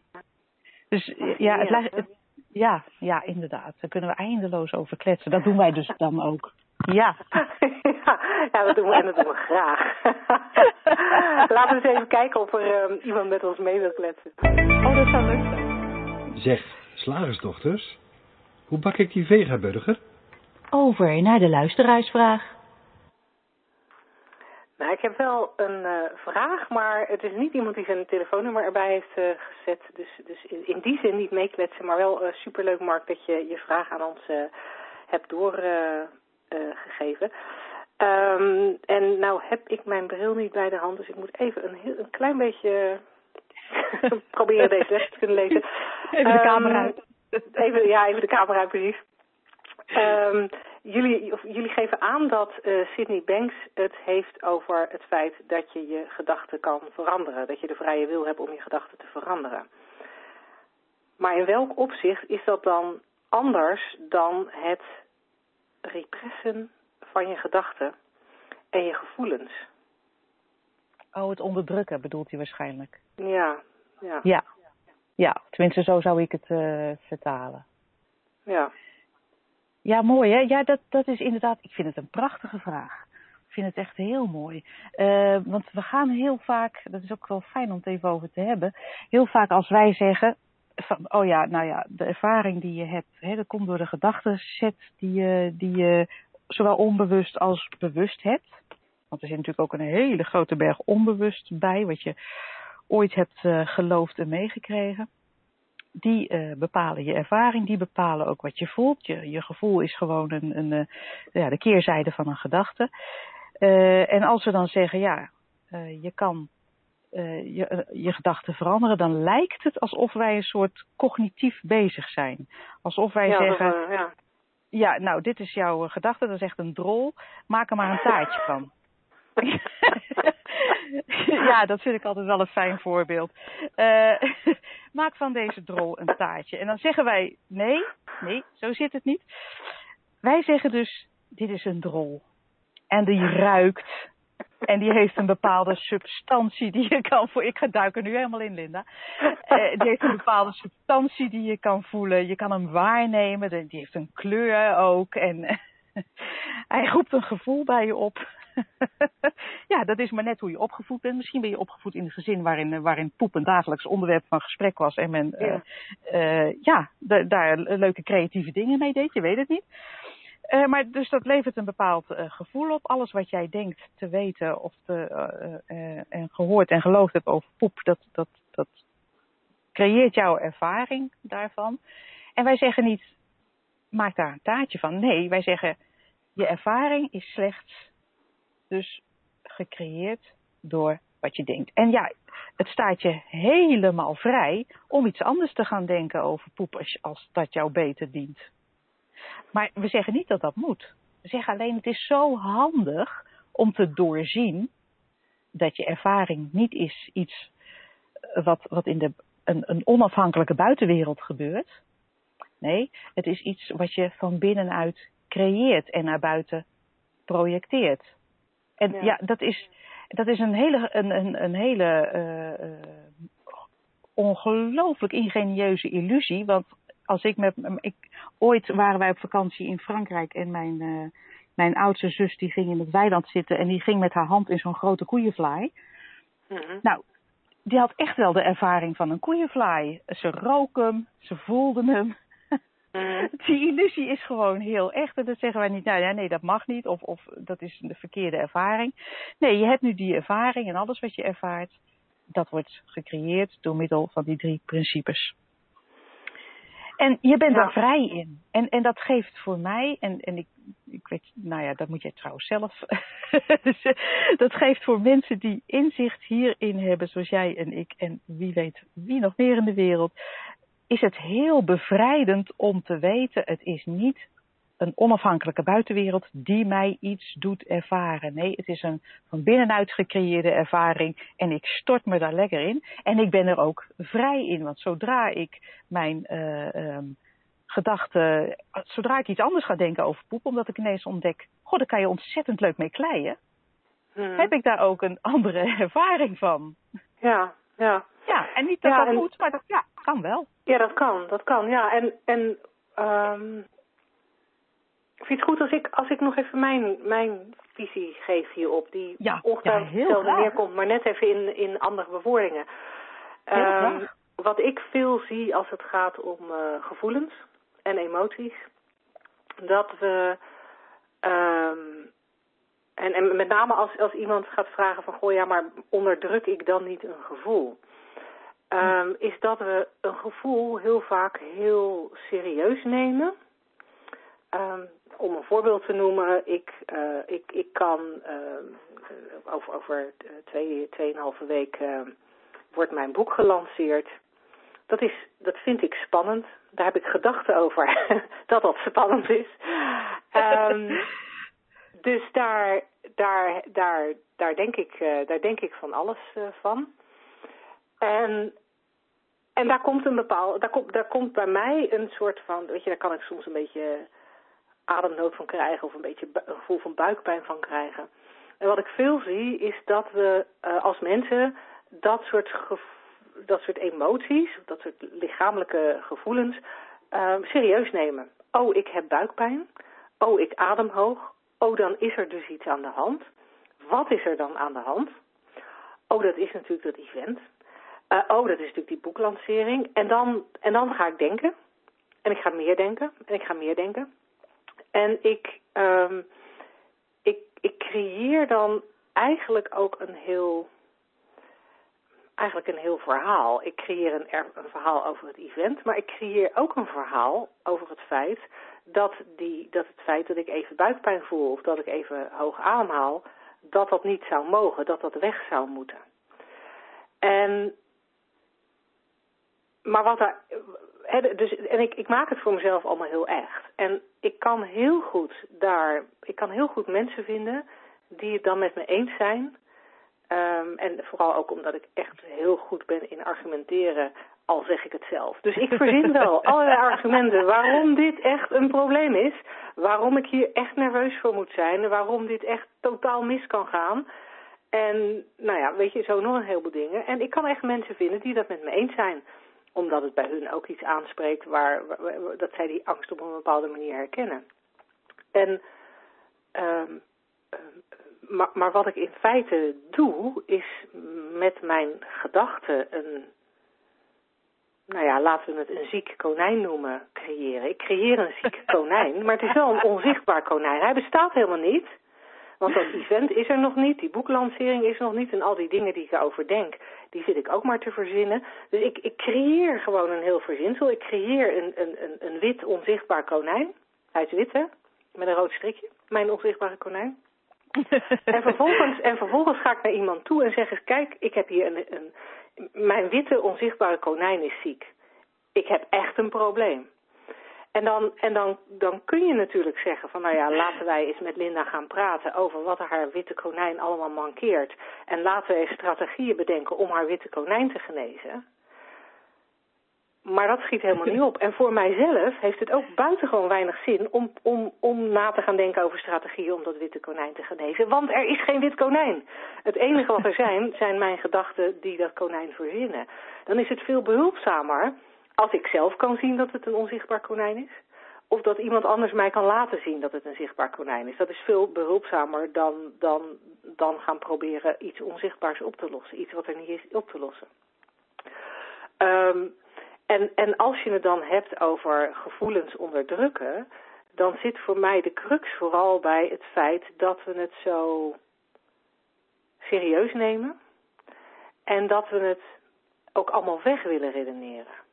Dus ja, het, het, ja, ja, inderdaad. Daar kunnen we eindeloos over kletsen. Dat doen wij dus (laughs) dan ook. Ja. ja, (laughs) ja, dat doen we en dat doen we graag. (laughs) Laten we eens even kijken of er um, iemand met ons mee wil kletsen. Oh, dat zou leuk zijn. Zeg, slagersdochters, hoe bak ik die vegaburger? Over naar de luisteraarsvraag. Nou, ik heb wel een uh, vraag, maar het is niet iemand die zijn telefoonnummer erbij heeft uh, gezet. Dus, dus in, in, die zin niet meekletsen, maar wel uh, superleuk, Mark, dat je je vraag aan ons hebt doorgegeven. Um, en nou heb ik mijn bril niet bij de hand, dus ik moet even een, heel, een klein beetje (laughs) proberen deze les te kunnen lezen. Even de camera uit. Even, ja, even de camera uit, precies. Um, jullie, of, jullie geven aan dat uh, Sydney Banks het heeft over het feit dat je je gedachten kan veranderen. Dat je de vrije wil hebt om je gedachten te veranderen. Maar in welk opzicht is dat dan anders dan het repressen van je gedachten en je gevoelens? Oh, het onderdrukken bedoelt hij waarschijnlijk. Ja, ja. Ja, ja tenminste zo zou ik het uh, vertalen. Ja. Ja, mooi hè. Ja, dat, dat is inderdaad, ik vind het een prachtige vraag. Ik vind het echt heel mooi. Uh, want we gaan heel vaak, dat is ook wel fijn om het even over te hebben. Heel vaak als wij zeggen, van, oh ja, nou ja, de ervaring die je hebt, hè, dat komt door de gedachtenset die je, die je zowel onbewust als bewust hebt. Want er zit natuurlijk ook een hele grote berg onbewust bij, wat je ooit hebt uh, geloofd en meegekregen die uh, bepalen je ervaring, die bepalen ook wat je voelt. Je, je gevoel is gewoon een, een, uh, ja, de keerzijde van een gedachte. Uh, en als we dan zeggen, ja, je kan je, je gedachten veranderen, dan lijkt het alsof wij een soort cognitief bezig zijn. Alsof wij ja, zeggen, dat, ja. ja, nou, dit is jouw gedachte, dat is echt een drol, maak er maar een taartje van. (laughs) ja, dat vind ik altijd wel een fijn voorbeeld. Uh, (laughs) maak van deze drol een taartje. En dan zeggen wij, nee, nee, zo zit het niet. Wij zeggen dus, dit is een drol. En die ruikt. En die heeft een bepaalde substantie die je kan voelen. Ik ga duiken nu helemaal in, Linda. Uh, die heeft een bepaalde substantie die je kan voelen. Je kan hem waarnemen. Die heeft een kleur ook. En (laughs) hij roept een gevoel bij je op. (laughs) ja, dat is maar net hoe je opgevoed bent. Misschien ben je opgevoed in een gezin waarin, waarin poep een dagelijks onderwerp van gesprek was. En men ja, uh, uh, ja daar leuke creatieve dingen mee deed. Je weet het niet. Uh, maar dus dat levert een bepaald gevoel op. Alles wat jij denkt te weten of te, en gehoord en geloofd hebt over poep, dat, dat, dat creëert jouw ervaring daarvan. En wij zeggen niet, maak daar een taartje van. Nee, wij zeggen, je ervaring is slechts dus gecreëerd door wat je denkt. En ja, het staat je helemaal vrij om iets anders te gaan denken over poep als, dat jou beter dient. Maar we zeggen niet dat dat moet. We zeggen alleen het is zo handig om te doorzien dat je ervaring niet is iets wat, wat in de, een, een onafhankelijke buitenwereld gebeurt. Nee, het is iets wat je van binnenuit creëert en naar buiten projecteert. En ja, ja dat, is, dat is een hele, een, een, een hele uh, uh, ongelooflijk ingenieuze illusie. Want als ik met. Ik, ooit waren wij op vakantie in Frankrijk en mijn, uh, mijn oudste zus die ging in het weiland zitten en die ging met haar hand in zo'n grote koeienvlaai. Mm -hmm. Nou, die had echt wel de ervaring van een koeienvlaai. Ze rook hem, ze voelde hem. Mm. (laughs) Die illusie is gewoon heel echt. En dat zeggen wij niet, nou ja, nee, dat mag niet. Of, of dat is de verkeerde ervaring. Nee, je hebt nu die ervaring en alles wat je ervaart, dat wordt gecreëerd door middel van die drie principes. En je bent Ja. daar vrij in. En, en dat geeft voor mij, en, en ik, ik weet, nou ja, dat moet jij trouwens zelf. (laughs) Dus, dat geeft voor mensen die inzicht hierin hebben, zoals jij en ik, en wie weet wie nog meer in de wereld, is het heel bevrijdend om te weten, het is niet een onafhankelijke buitenwereld die mij iets doet ervaren. Nee, het is een van binnenuit gecreëerde ervaring en ik stort me daar lekker in. En ik ben er ook vrij in, want zodra ik mijn uh, um, gedachten, zodra ik iets anders ga denken over poep, omdat ik ineens ontdek, goh, daar kan je ontzettend leuk mee kleien, Mm. heb ik daar ook een andere (laughs) ervaring van. Ja, ja. Ja, en niet dat Ja, dat en- moet, maar dat ja, kan wel. Ja, dat kan, dat kan. Ja, en, en um, vind je het goed als ik, als ik nog even mijn, mijn visie geef hierop, die Ja, ongetwijfeld ja, heel hetzelfde neerkomt, maar net even in, in andere bewoordingen. Graag. wat ik veel zie als het gaat om eh, gevoelens en emoties, dat we, ehm, en, en met name als, als iemand gaat vragen van, goh ja, maar onderdruk ik dan niet een gevoel? Ehm, is dat we een gevoel heel vaak heel serieus nemen. Ehm, om een voorbeeld te noemen, ik, eh, ik, ik kan ehm, eh, over, over twee, tweeënhalve week wordt mijn boek gelanceerd. Dat, is, dat vind ik spannend. Daar heb ik gedachten over (laughs) dat dat spannend is. Dus daar, daar, daar, daar, denk ik, eh, daar denk ik van alles eh, van. En, en daar komt een bepaal, daar komt, daar komt bij mij een soort van, weet je, daar kan ik soms een beetje ademnood van krijgen of een beetje een gevoel van buikpijn van krijgen. En wat ik veel zie is dat we eh, als mensen dat soort, dat soort emoties, dat soort lichamelijke gevoelens eh, serieus nemen. Oh, ik heb buikpijn. Oh, ik adem hoog. Oh, dan is er dus iets aan de hand. Wat is er dan aan de hand? Oh, dat is natuurlijk dat event. Eh, oh, dat is natuurlijk die boeklancering. En dan, en dan ga ik denken. En ik ga meer denken. En ik ga meer denken. En ik, ehm, ik, ik creëer dan eigenlijk ook een heel, eigenlijk een heel verhaal. Ik creëer een, een verhaal over het event, maar ik creëer ook een verhaal over het feit dat, die, dat het feit dat ik even buikpijn voel of dat ik even hoog ademhaal, dat dat niet zou mogen, dat dat weg zou moeten. En, maar wat daar, dus, en ik, ik maak het voor mezelf allemaal heel echt. En ik kan heel goed daar, ik kan heel goed mensen vinden die het dan met me eens zijn. Ehm, en vooral ook omdat ik echt heel goed ben in argumenteren, al zeg ik het zelf. Dus ik verzin wel (laughs) allerlei argumenten waarom dit echt een probleem is. Waarom ik hier echt nerveus voor moet zijn. Waarom dit echt totaal mis kan gaan. En nou ja, weet je, zo nog een heleboel dingen. En ik kan echt mensen vinden die dat met me eens zijn. Omdat het bij hun ook iets aanspreekt waar, waar- dat zij die angst op een bepaalde manier herkennen. En, ehm, ehm, maar, maar wat ik in feite doe, is met mijn gedachten een, nou ja, laten we het een ziek konijn noemen, creëren. Ik creëer een ziek (laughs) konijn, maar het is wel een onzichtbaar konijn. Hij bestaat helemaal niet. Want dat event is er nog niet, die boeklancering is nog niet en al die dingen die ik erover denk, die zit ik ook maar te verzinnen. Dus ik, ik creëer gewoon een heel verzinsel. Ik creëer een, een, een, een wit onzichtbaar konijn. Hij is wit, hè? Met een rood strikje. Mijn onzichtbare konijn. (laughs) En vervolgens, en vervolgens ga ik naar iemand toe en zeg eens, kijk, ik heb hier een, een, mijn witte onzichtbare konijn is ziek. Ik heb echt een probleem. En, dan, en dan, dan kun je natuurlijk zeggen van, nou ja, laten wij eens met Linda gaan praten over wat haar witte konijn allemaal mankeert. En laten we eens strategieën bedenken om haar witte konijn te genezen. Maar dat schiet helemaal niet op. En voor mijzelf heeft het ook buitengewoon weinig zin om, om, om na te gaan denken over strategieën om dat witte konijn te genezen. Want er is geen wit konijn. Het enige wat er zijn, zijn mijn gedachten die dat konijn verzinnen. Dan is het veel behulpzamer als ik zelf kan zien dat het een onzichtbaar konijn is. Of dat iemand anders mij kan laten zien dat het een zichtbaar konijn is. Dat is veel behulpzamer dan, dan, dan gaan proberen iets onzichtbaars op te lossen. Iets wat er niet is op te lossen. Um, en, en als je het dan hebt over gevoelens onderdrukken, dan zit voor mij de crux vooral bij het feit dat we het zo serieus nemen en dat we het ook allemaal weg willen redeneren.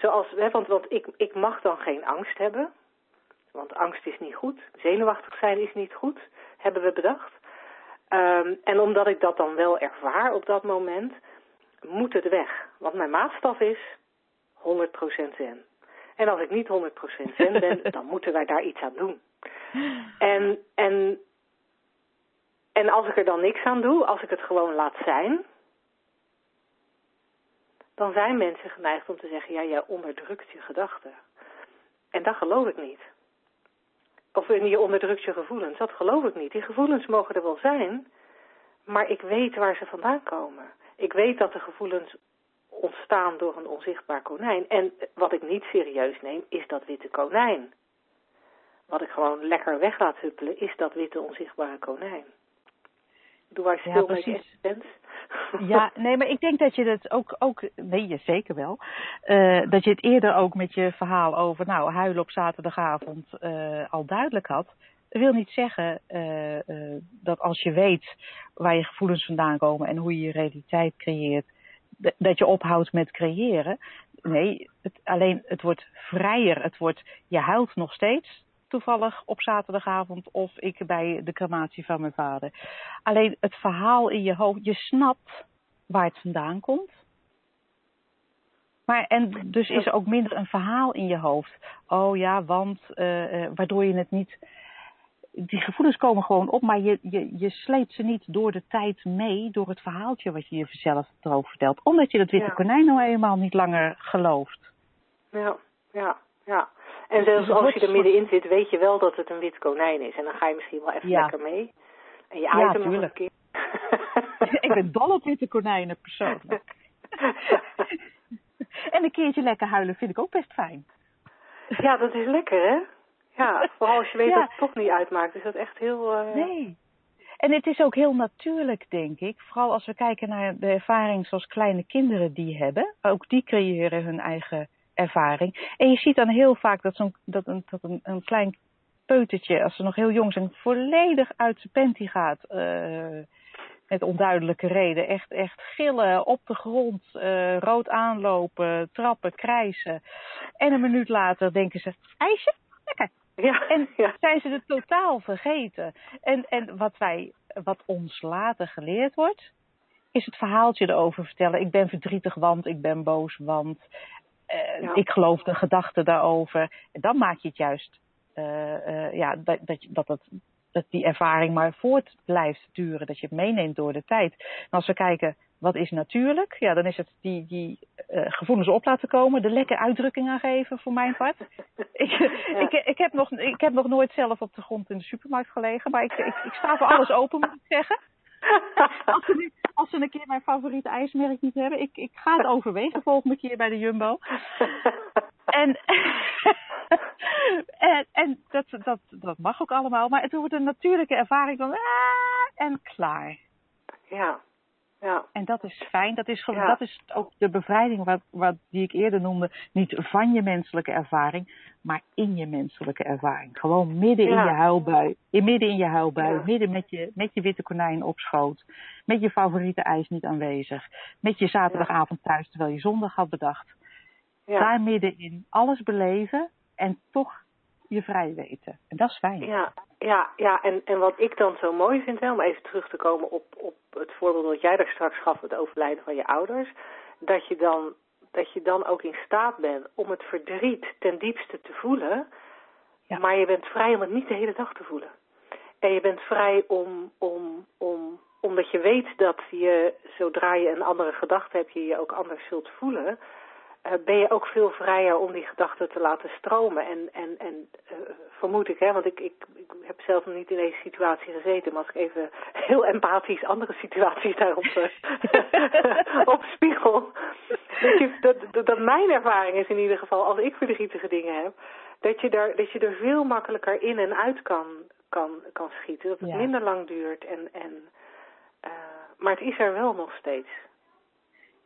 Zoals, hè, want, want ik, ik mag dan geen angst hebben, want angst is niet goed, zenuwachtig zijn is niet goed, hebben we bedacht. Um, en omdat ik dat dan wel ervaar op dat moment, moet het weg. Want mijn maatstaf is 100% zen. En als ik niet 100% zen ben, (laughs) dan moeten wij daar iets aan doen. En, en, en als ik er dan niks aan doe, als ik het gewoon laat zijn, dan zijn mensen geneigd om te zeggen, ja, jij onderdrukt je gedachten. En dat geloof ik niet. Of je onderdrukt je gevoelens, dat geloof ik niet. Die gevoelens mogen er wel zijn, maar ik weet waar ze vandaan komen. Ik weet dat de gevoelens ontstaan door een onzichtbaar konijn. En wat ik niet serieus neem, is dat witte konijn. wat ik gewoon lekker weg laat huppelen, is dat witte onzichtbare konijn. Doe waar Ja, stil je precies. existentie. (laughs) Ja, nee, maar ik denk dat je het ook, ook nee, je zeker wel, eh, dat je het eerder ook met je verhaal over, nou, huilen op zaterdagavond eh, al duidelijk had. Dat wil niet zeggen eh, dat als je weet waar je gevoelens vandaan komen en hoe je je realiteit creëert, dat je ophoudt met creëren. Nee, het, alleen het wordt vrijer. Het wordt, je huilt nog steeds toevallig op zaterdagavond of ik bij de crematie van mijn vader. Alleen het verhaal in je hoofd, je snapt waar het vandaan komt. Maar en dus is er ook minder een verhaal in je hoofd. Oh ja, want eh, eh, waardoor je het niet. Die gevoelens komen gewoon op, maar je, je, je sleept ze niet door de tijd mee, door het verhaaltje wat je jezelf erover vertelt. Omdat je dat witte Ja. konijn nou eenmaal niet langer gelooft. Ja, ja, ja. En zelfs Dus als je er middenin zit, weet je wel dat het een wit konijn is. En dan ga je misschien wel even Ja. lekker mee. En je Ja, hem een keer. (laughs) ik ben dol op witte konijnen persoonlijk. (laughs) En een keertje lekker huilen vind ik ook best fijn. ja, dat is lekker, hè? Ja, (laughs) vooral als je weet Ja. dat het toch niet uitmaakt. Is dat echt heel... eh, Nee. En het is ook heel natuurlijk, denk ik. Vooral als we kijken naar de ervaring zoals kleine kinderen die hebben. Ook die creëren hun eigen ervaring. En je ziet dan heel vaak dat, zo'n, dat, een, dat een, een klein peutertje, als ze nog heel jong zijn, volledig uit zijn panty gaat. eh, met onduidelijke reden. Echt, echt gillen, op de grond, eh, rood aanlopen, trappen, krijsen. En een minuut later denken ze, ijsje, lekker. Ja, En (laughs) ja. zijn ze het totaal vergeten. En, en wat, wij, wat ons later geleerd wordt, is het verhaaltje erover vertellen. Ik ben verdrietig, want ik ben boos, want eh, Ja. ik geloof de gedachte daarover. En dan maak je het juist, eh, eh, ja, dat, dat, dat, het, dat die ervaring maar voort blijft duren. Dat je het meeneemt door de tijd. En als we kijken, wat is natuurlijk? Ja, dan is het die, die gevoelens op laten komen, de lekker uitdrukking aan geven voor mijn part. (laughs) ik, ik, ik, heb nog, ik heb nog nooit zelf op de grond in de supermarkt gelegen, maar ik, ik, ik sta voor alles open, moet ik zeggen. (laughs) Als als ze een keer mijn favoriete ijsmerk niet hebben, ik, ik ga het overwegen volgende keer bij de Jumbo. (laughs) En, (laughs) en, en dat, dat, dat mag ook allemaal, maar het wordt een natuurlijke ervaring van ah, en klaar. ja, ja. En dat is fijn. Dat is, Ja. dat is ook de bevrijding wat, wat, die ik eerder noemde. Niet van je menselijke ervaring, maar in je menselijke ervaring. Gewoon midden Ja. in je huilbui. In, midden in je huilbui. Midden met je, met je witte konijn op schoot. Met je favoriete ijs niet aanwezig. Met je zaterdagavond thuis terwijl je zondag had bedacht. Daar middenin alles beleven en toch je vrij weten. En dat is fijn. Ja, ja, ja. En, en wat ik dan zo mooi vind, hè, om even terug te komen op, op het voorbeeld dat jij daar straks gaf, het overlijden van je ouders, dat je dan, dat je dan ook in staat bent om het verdriet ten diepste te voelen, Ja. maar je bent vrij om het niet de hele dag te voelen. En je bent vrij om, om, om, omdat je weet dat je, zodra je een andere gedachte hebt, je je ook anders zult voelen, ben je ook veel vrijer om die gedachten te laten stromen. En, en, en eh, vermoed ik, hè, want ik, ik, ik heb zelf nog niet in deze situatie gezeten, maar als ik even (laughs) heel empathisch andere situaties daarop uh, (laughs) opspiegel, dat, je, dat, dat, dat mijn ervaring is in ieder geval, als ik verdrietige dingen heb, dat je, daar, dat je er veel makkelijker in en uit kan, kan, kan schieten. Dat het Ja. minder lang duurt. En, en, uh, maar het is er wel nog steeds.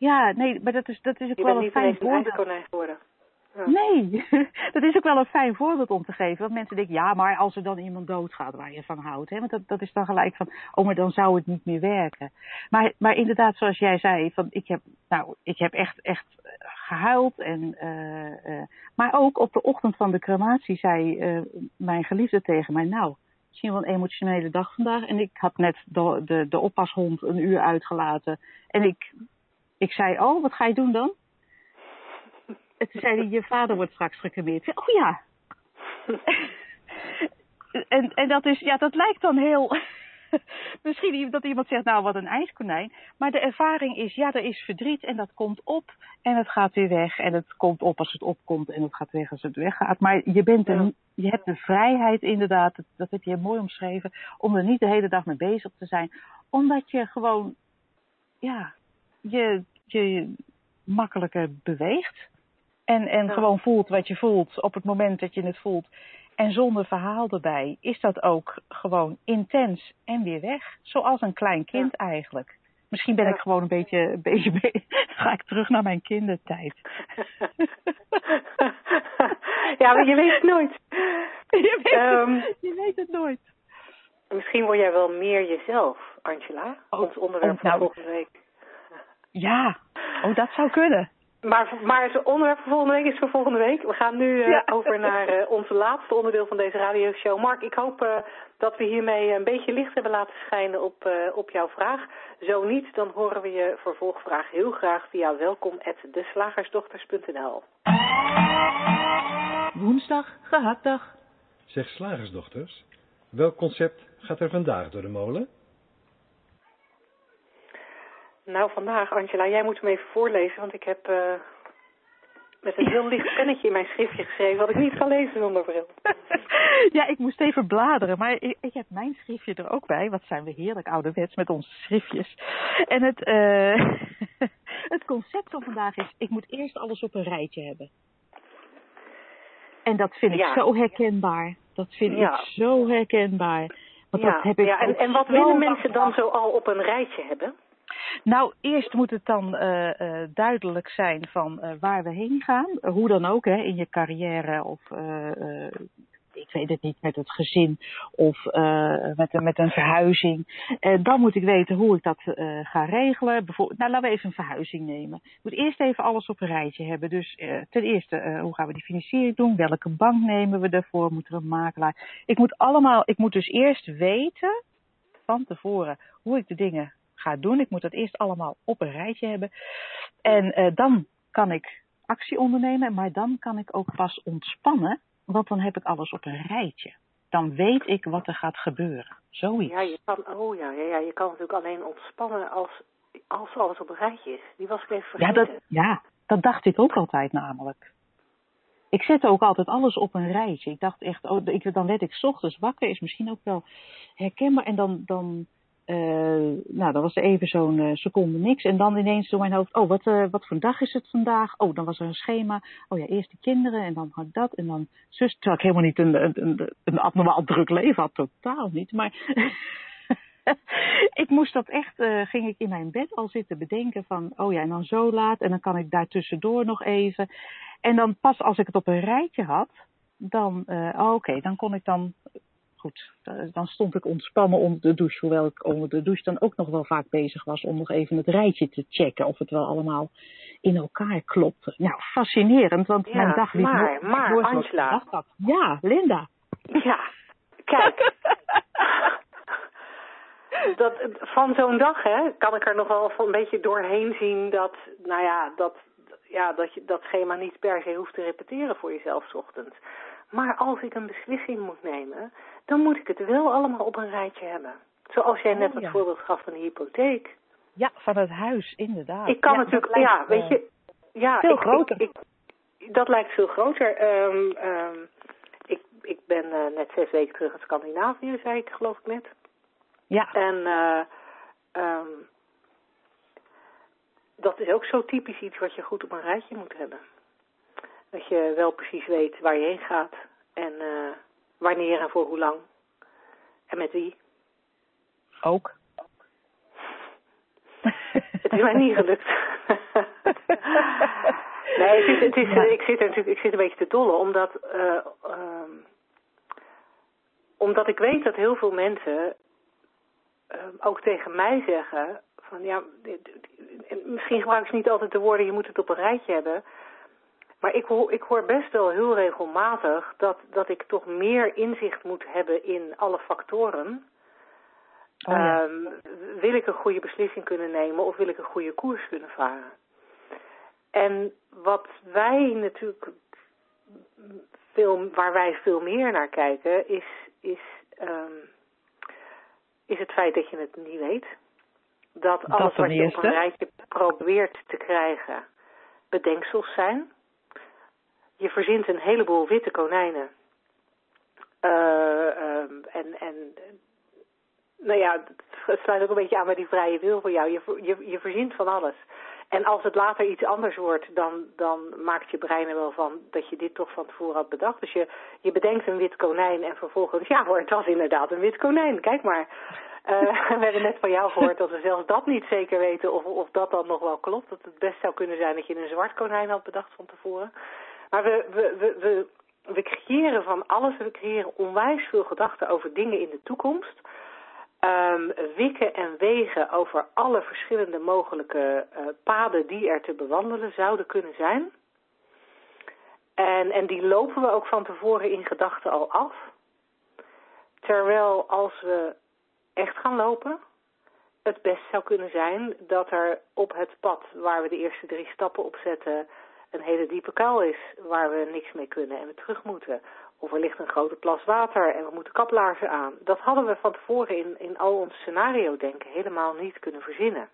Ja, nee, maar dat is, dat is ook Je wel een fijn voorbeeld. geworden. Ja. Nee, (laughs) dat is ook wel een fijn voorbeeld om te geven. Want mensen denken, ja, maar als er dan iemand doodgaat waar je van houdt. Hè? Want dat, dat is dan gelijk van, oh, maar dan zou het niet meer werken. Maar, maar inderdaad, zoals jij zei, van, ik, heb, nou, ik heb echt, echt gehuild. En, uh, uh, maar ook op de ochtend van de crematie zei uh, mijn geliefde tegen mij, nou, misschien wel een emotionele dag vandaag. En ik had net de, de, de oppashond een uur uitgelaten. En ik, ik zei, oh, wat ga je doen dan? En toen zei hij, je vader wordt straks gecremeerd. Oh ja. (laughs) en, en dat is, ja, dat lijkt dan heel... (laughs) Misschien dat iemand zegt, nou wat een ijskonijn. Maar de ervaring is, ja, er is verdriet en dat komt op en het gaat weer weg. En het komt op als het opkomt en het gaat weg als het weggaat. Maar je, bent er, ja. je hebt de vrijheid inderdaad, dat, dat heb je mooi omschreven, om er niet de hele dag mee bezig te zijn. Omdat je gewoon, ja, je, je makkelijker beweegt. En, en ja. gewoon voelt wat je voelt op het moment dat je het voelt. en zonder verhaal erbij is dat ook gewoon intens en weer weg. Zoals een klein kind eigenlijk. Misschien ben Ja. ik gewoon een beetje, een beetje, be- (laughs) ga ik terug naar mijn kindertijd. (laughs) ja, maar je weet het nooit. (laughs) Je weet, Ehm, het, je weet het nooit. Misschien word jij wel meer jezelf, Angela. Oh, ons onderwerp oh, van volgende week. Ja, oh dat zou kunnen. Maar, maar het onderwerp van volgende week is voor volgende week. We gaan nu eh, Ja. (laughs) over naar eh, onze laatste onderdeel van deze radioshow. Mark, ik hoop eh, dat we hiermee een beetje licht hebben laten schijnen op, eh, op jouw vraag. Zo niet, dan horen we je vervolgvraag heel graag via welkom@deslagersdochters.nl. Woensdag, gehaktdag. Zeg slagersdochters, welk concept gaat er vandaag door de molen? Nou, vandaag, Angela, jij moet hem even voorlezen, want ik heb eh, met een heel licht pennetje in mijn schriftje geschreven wat ik niet kan lezen zonder bril. (laughs) Ja, ik moest even bladeren, maar ik, ik heb mijn schriftje er ook bij. Wat zijn we heerlijk ouderwets met onze schriftjes. En het, eh, (laughs) het concept van vandaag is, ik moet eerst alles op een rijtje hebben. En dat vind ik Ja. zo herkenbaar. Dat vind Ja. ik zo herkenbaar. Want ja, dat heb ik ja, en, en wat willen mensen dan zo al op een rijtje hebben? Nou, eerst moet het dan eh, eh, duidelijk zijn van eh, waar we heen gaan. Hoe dan ook, hè, in je carrière of ik weet het niet, met het gezin of eh, met, een- met een verhuizing. Eh, dan moet ik weten hoe ik dat eh, ga regelen. Bijvoorbeeld, nou, laten we even een verhuizing nemen. Ik moet eerst even alles op een rijtje hebben. Dus ten eerste, hoe gaan we die financiering doen? Welke bank nemen we daarvoor? Moet er een makelaar? Ik moet allemaal, ik moet dus eerst weten van tevoren hoe ik de dingen ga doen. Ik moet dat eerst allemaal op een rijtje hebben. En eh, dan kan ik actie ondernemen, maar dan kan ik ook pas ontspannen, want dan heb ik alles op een rijtje. Dan weet ik wat er gaat gebeuren. Zoiets. Ja, je kan, oh ja, ja, ja, je kan natuurlijk alleen ontspannen als, als alles op een rijtje is. Die was ik even Ja, vergeten. dat, ja, dat dacht ik ook altijd namelijk. Ik zette ook altijd alles op een rijtje. Ik dacht echt, oh, ik, dan werd ik 's ochtends wakker, is misschien ook wel herkenbaar. En dan, dan, nou, dan was even zo'n eh, seconde niks. En dan ineens door mijn hoofd, oh, wat, eh, wat voor dag is het vandaag? Oh, dan was er een schema. Oh ja, eerst de kinderen en dan had ik dat. En dan zus, terwijl ik helemaal niet een, een, een, abnormaal druk leven had, totaal niet. Maar (laughs) ik moest dat echt, eh, ging ik in mijn bed al zitten bedenken van, oh ja, en dan zo laat en dan kan ik daar tussendoor nog even. En dan pas als ik het op een rijtje had, dan, eh, oh, oké, dan kon ik dan, goed, dan stond ik ontspannen onder de douche, hoewel ik onder de douche dan ook nog wel vaak bezig was om nog even het rijtje te checken of het wel allemaal in elkaar klopte. Nou, fascinerend, want Ja, mijn dag liep maar- maar, Angela. Ja, Linda. Ja, kijk. dat, van zo'n dag hè, kan ik er nog wel van een beetje doorheen zien dat, nou ja, dat, ja, dat je dat schema niet per se hoeft te repeteren voor jezelf 's ochtends. Maar als ik een beslissing moet nemen, dan moet ik het wel allemaal op een rijtje hebben. Zoals jij net Oh, het ja. voorbeeld gaf van de hypotheek. Ja, van het huis, inderdaad. Ik kan Ja, natuurlijk, lijkt, ja, weet eh, je, ja, veel ik, groter. Ik, ik- dat lijkt veel groter. Ehm, ehm, ik, ik ben eh, net zes weken terug uit Scandinavië, zei ik geloof ik net. Ja, En eh, ehm, dat is ook zo typisch iets wat je goed op een rijtje moet hebben. Dat je wel precies weet waar je heen gaat en eh, wanneer en voor hoe lang. En met wie. ook. (laughs) Het is mij niet gelukt. (laughs) nee, het is, het is, Ja. ik, zit er natuurlijk, ik zit een beetje te dollen, omdat, eh, ehm, omdat ik weet dat heel veel mensen ehm, ook tegen mij zeggen van ja, dit- dit- en misschien gebruiken ze niet altijd de woorden je moet het op een rijtje hebben. Maar ik hoor, ik hoor best wel heel regelmatig dat, dat ik toch meer inzicht moet hebben in alle factoren. Oh ja. Ehm, wil ik een goede beslissing kunnen nemen of wil ik een goede koers kunnen varen? En wat wij natuurlijk veel, waar wij veel meer naar kijken, is, is, ehm, is het feit dat je het niet weet. Dat alles wat je op een rijtje probeert te krijgen, bedenksels zijn. Je verzint een heleboel witte konijnen. Eh, ehm, en, en nou ja, het sluit ook een beetje aan bij die vrije wil voor jou. Je, je, je verzint van alles. En als het later iets anders wordt, dan, dan maakt je brein er wel van dat je dit toch van tevoren had bedacht. Dus je, je bedenkt een wit konijn en vervolgens, ja hoor, het was inderdaad een wit konijn. Kijk maar. Uh, (laughs) we hebben net van jou gehoord dat we zelfs dat niet zeker weten of, of dat dan nog wel klopt. Dat het best zou kunnen zijn dat je een zwart konijn had bedacht van tevoren. Maar we, creëren van alles, we creëren onwijs veel gedachten over dingen in de toekomst. Um, wikken en wegen over alle verschillende mogelijke uh, paden die er te bewandelen zouden kunnen zijn. En, en die lopen we ook van tevoren in gedachten al af. Terwijl als we echt gaan lopen, het best zou kunnen zijn dat er op het pad waar we de eerste drie stappen op zetten een hele diepe kuil is waar we niks mee kunnen en we terug moeten. Of er ligt een grote plas water en we moeten kaplaarzen aan. Dat hadden we van tevoren in, in al ons scenario denken helemaal niet kunnen verzinnen.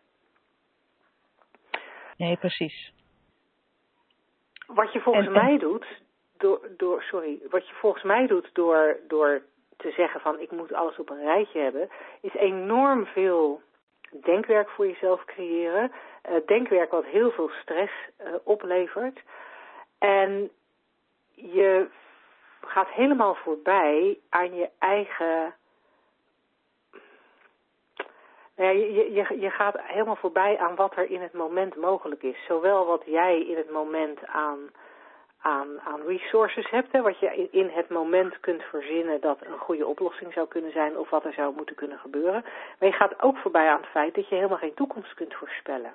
Nee, precies. Wat je volgens mij doet, door, door, sorry, wat je volgens mij doet door, door te zeggen van ik moet alles op een rijtje hebben, is enorm veel denkwerk voor jezelf creëren. Uh, denkwerk wat heel veel stress uh, oplevert. En je gaat helemaal voorbij aan je eigen. Nou je, je, je gaat helemaal voorbij aan wat er in het moment mogelijk is. Zowel wat jij in het moment aan aan, aan resources hebt, hè, wat je in het moment kunt verzinnen dat een goede oplossing zou kunnen zijn of wat er zou moeten kunnen gebeuren. Maar je gaat ook voorbij aan het feit dat je helemaal geen toekomst kunt voorspellen.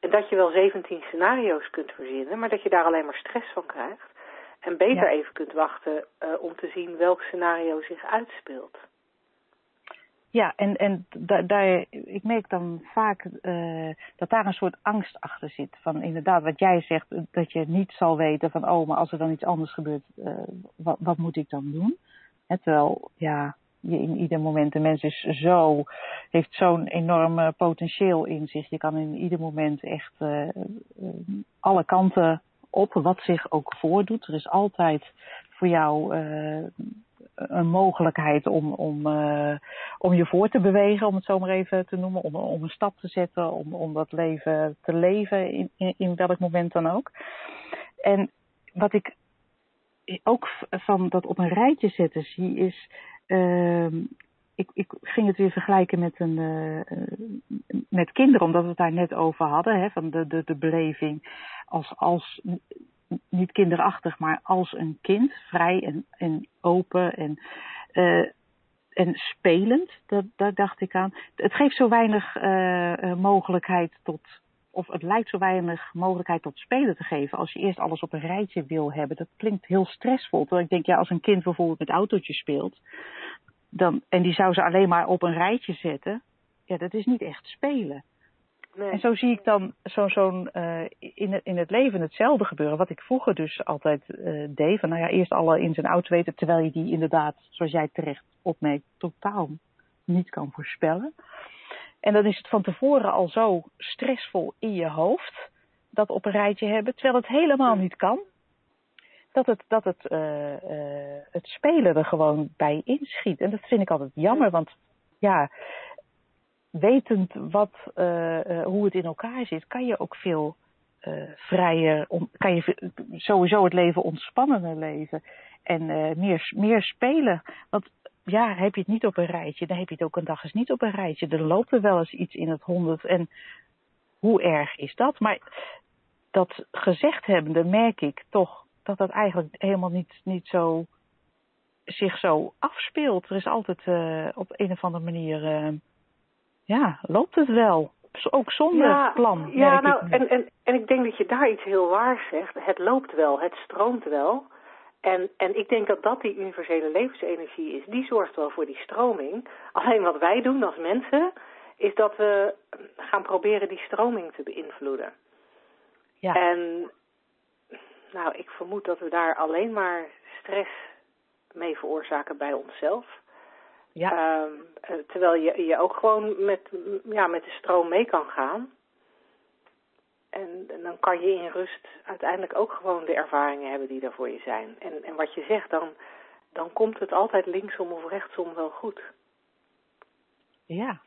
En dat je wel 17 scenario's kunt verzinnen, maar dat je daar alleen maar stress van krijgt. En beter ja. even kunt wachten uh, om te zien welk scenario zich uitspeelt. Ja, en, en da, daar, ik merk dan vaak uh, dat daar een soort angst achter zit. Van inderdaad, wat jij zegt, dat je niet zal weten van, oh, maar als er dan iets anders gebeurt, uh, wat, wat moet ik dan doen? Terwijl, ja, je in ieder moment, de mens is zo, heeft zo'n enorm potentieel in zich. Je kan in ieder moment echt uh, alle kanten op, wat zich ook voordoet. Er is altijd voor jou een mogelijkheid om, om, uh, om je voor te bewegen, om het zo maar even te noemen, om, om een stap te zetten, om, om dat leven te leven in, in, welk moment dan ook. En wat ik ook van dat op een rijtje zetten zie is, uh, ik, ik ging het weer vergelijken met, een, uh, met kinderen, omdat we het daar net over hadden, hè, van de, de, de beleving als, als niet kinderachtig, maar als een kind, vrij en, en open en, uh, en spelend. Dat, daar dacht ik aan. Het geeft zo weinig uh, mogelijkheid tot, of het lijkt zo weinig mogelijkheid tot spelen te geven. Als je eerst alles op een rijtje wil hebben, dat klinkt heel stressvol. Terwijl ik denk, ja, als een kind bijvoorbeeld met autootjes speelt, dan, en die zou ze alleen maar op een rijtje zetten, ja, dat is niet echt spelen. Nee. En zo zie ik dan zo'n zo uh, in, het, in het leven hetzelfde gebeuren. Wat ik vroeger dus altijd uh, deed. Van nou ja, eerst alle ins en outs weten. Terwijl je die inderdaad, zoals jij terecht opmerkt, totaal niet kan voorspellen. En dan is het van tevoren al zo stressvol in je hoofd. Dat op een rijtje hebben. Terwijl het helemaal niet kan. Dat het, dat het, uh, het spelen er gewoon bij inschiet. En dat vind ik altijd jammer. Want ja, wetend wat, uh, uh, hoe het in elkaar zit, kan je ook veel uh, vrijer, om, kan je sowieso het leven ontspannender leven en meer, meer spelen. Want ja, heb je het niet op een rijtje, dan heb je het ook een dag eens niet op een rijtje. Er loopt er wel eens iets in het honderd en hoe erg is dat? Maar dat gezegd hebbende merk ik toch dat dat eigenlijk helemaal niet, niet zo zich zo afspeelt. Er is altijd op een of andere manier ja, loopt het wel. Ook zonder ja, plan. Ja, nou, en, en, en ik denk dat je daar iets heel waars zegt. Het loopt wel, het stroomt wel. En, en ik denk dat dat die universele levensenergie is. Die zorgt wel voor die stroming. Alleen wat wij doen als mensen, is dat we gaan proberen die stroming te beïnvloeden. Ja. En nou, ik vermoed dat we daar alleen maar stress mee veroorzaken bij onszelf. Ja. Um, terwijl je, je ook gewoon met, ja, met de stroom mee kan gaan. En, en, dan kan je in rust uiteindelijk ook gewoon de ervaringen hebben die er voor je zijn. En, en wat je zegt, dan, dan komt het altijd linksom of rechtsom wel goed. Ja.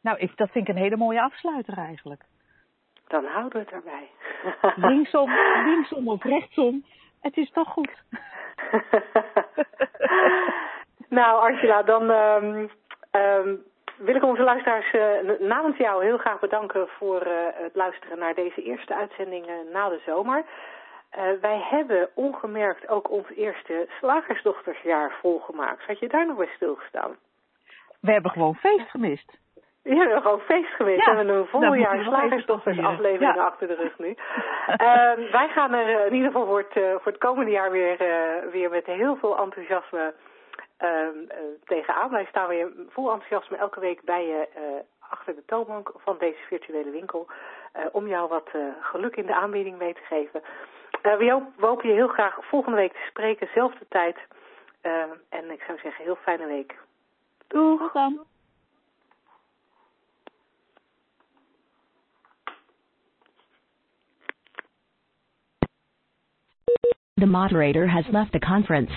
Nou, ik, dat vind ik een hele mooie afsluiter eigenlijk. dan houden we het erbij. (laughs) (laughs) linksom, linksom of rechtsom, het is toch goed. (laughs) nou, Angela, dan um, um, wil ik onze luisteraars uh, namens jou heel graag bedanken voor uh, het luisteren naar deze eerste uitzending uh, na de zomer. wij hebben ongemerkt ook ons eerste slagersdochtersjaar volgemaakt. Had je daar nog bij stilgestaan? We hebben gewoon feest gemist. Ja, we hebben gewoon feest gemist. Ja, we hebben een vol jaar slagersdochters aflevering ja. achter de rug nu. uh, (laughs) wij gaan er in ieder geval voor het, voor het komende jaar weer, weer met heel veel enthousiasme tegenaan. Wij staan weer vol enthousiasme elke week bij je achter de toonbank van deze virtuele winkel. om jou wat geluk in de aanbieding mee te geven. we, hoop, we hopen je heel graag volgende week te spreken, zelfde tijd. en ik zou zeggen, heel fijne week. Doeg! dan. The moderator has left the conference.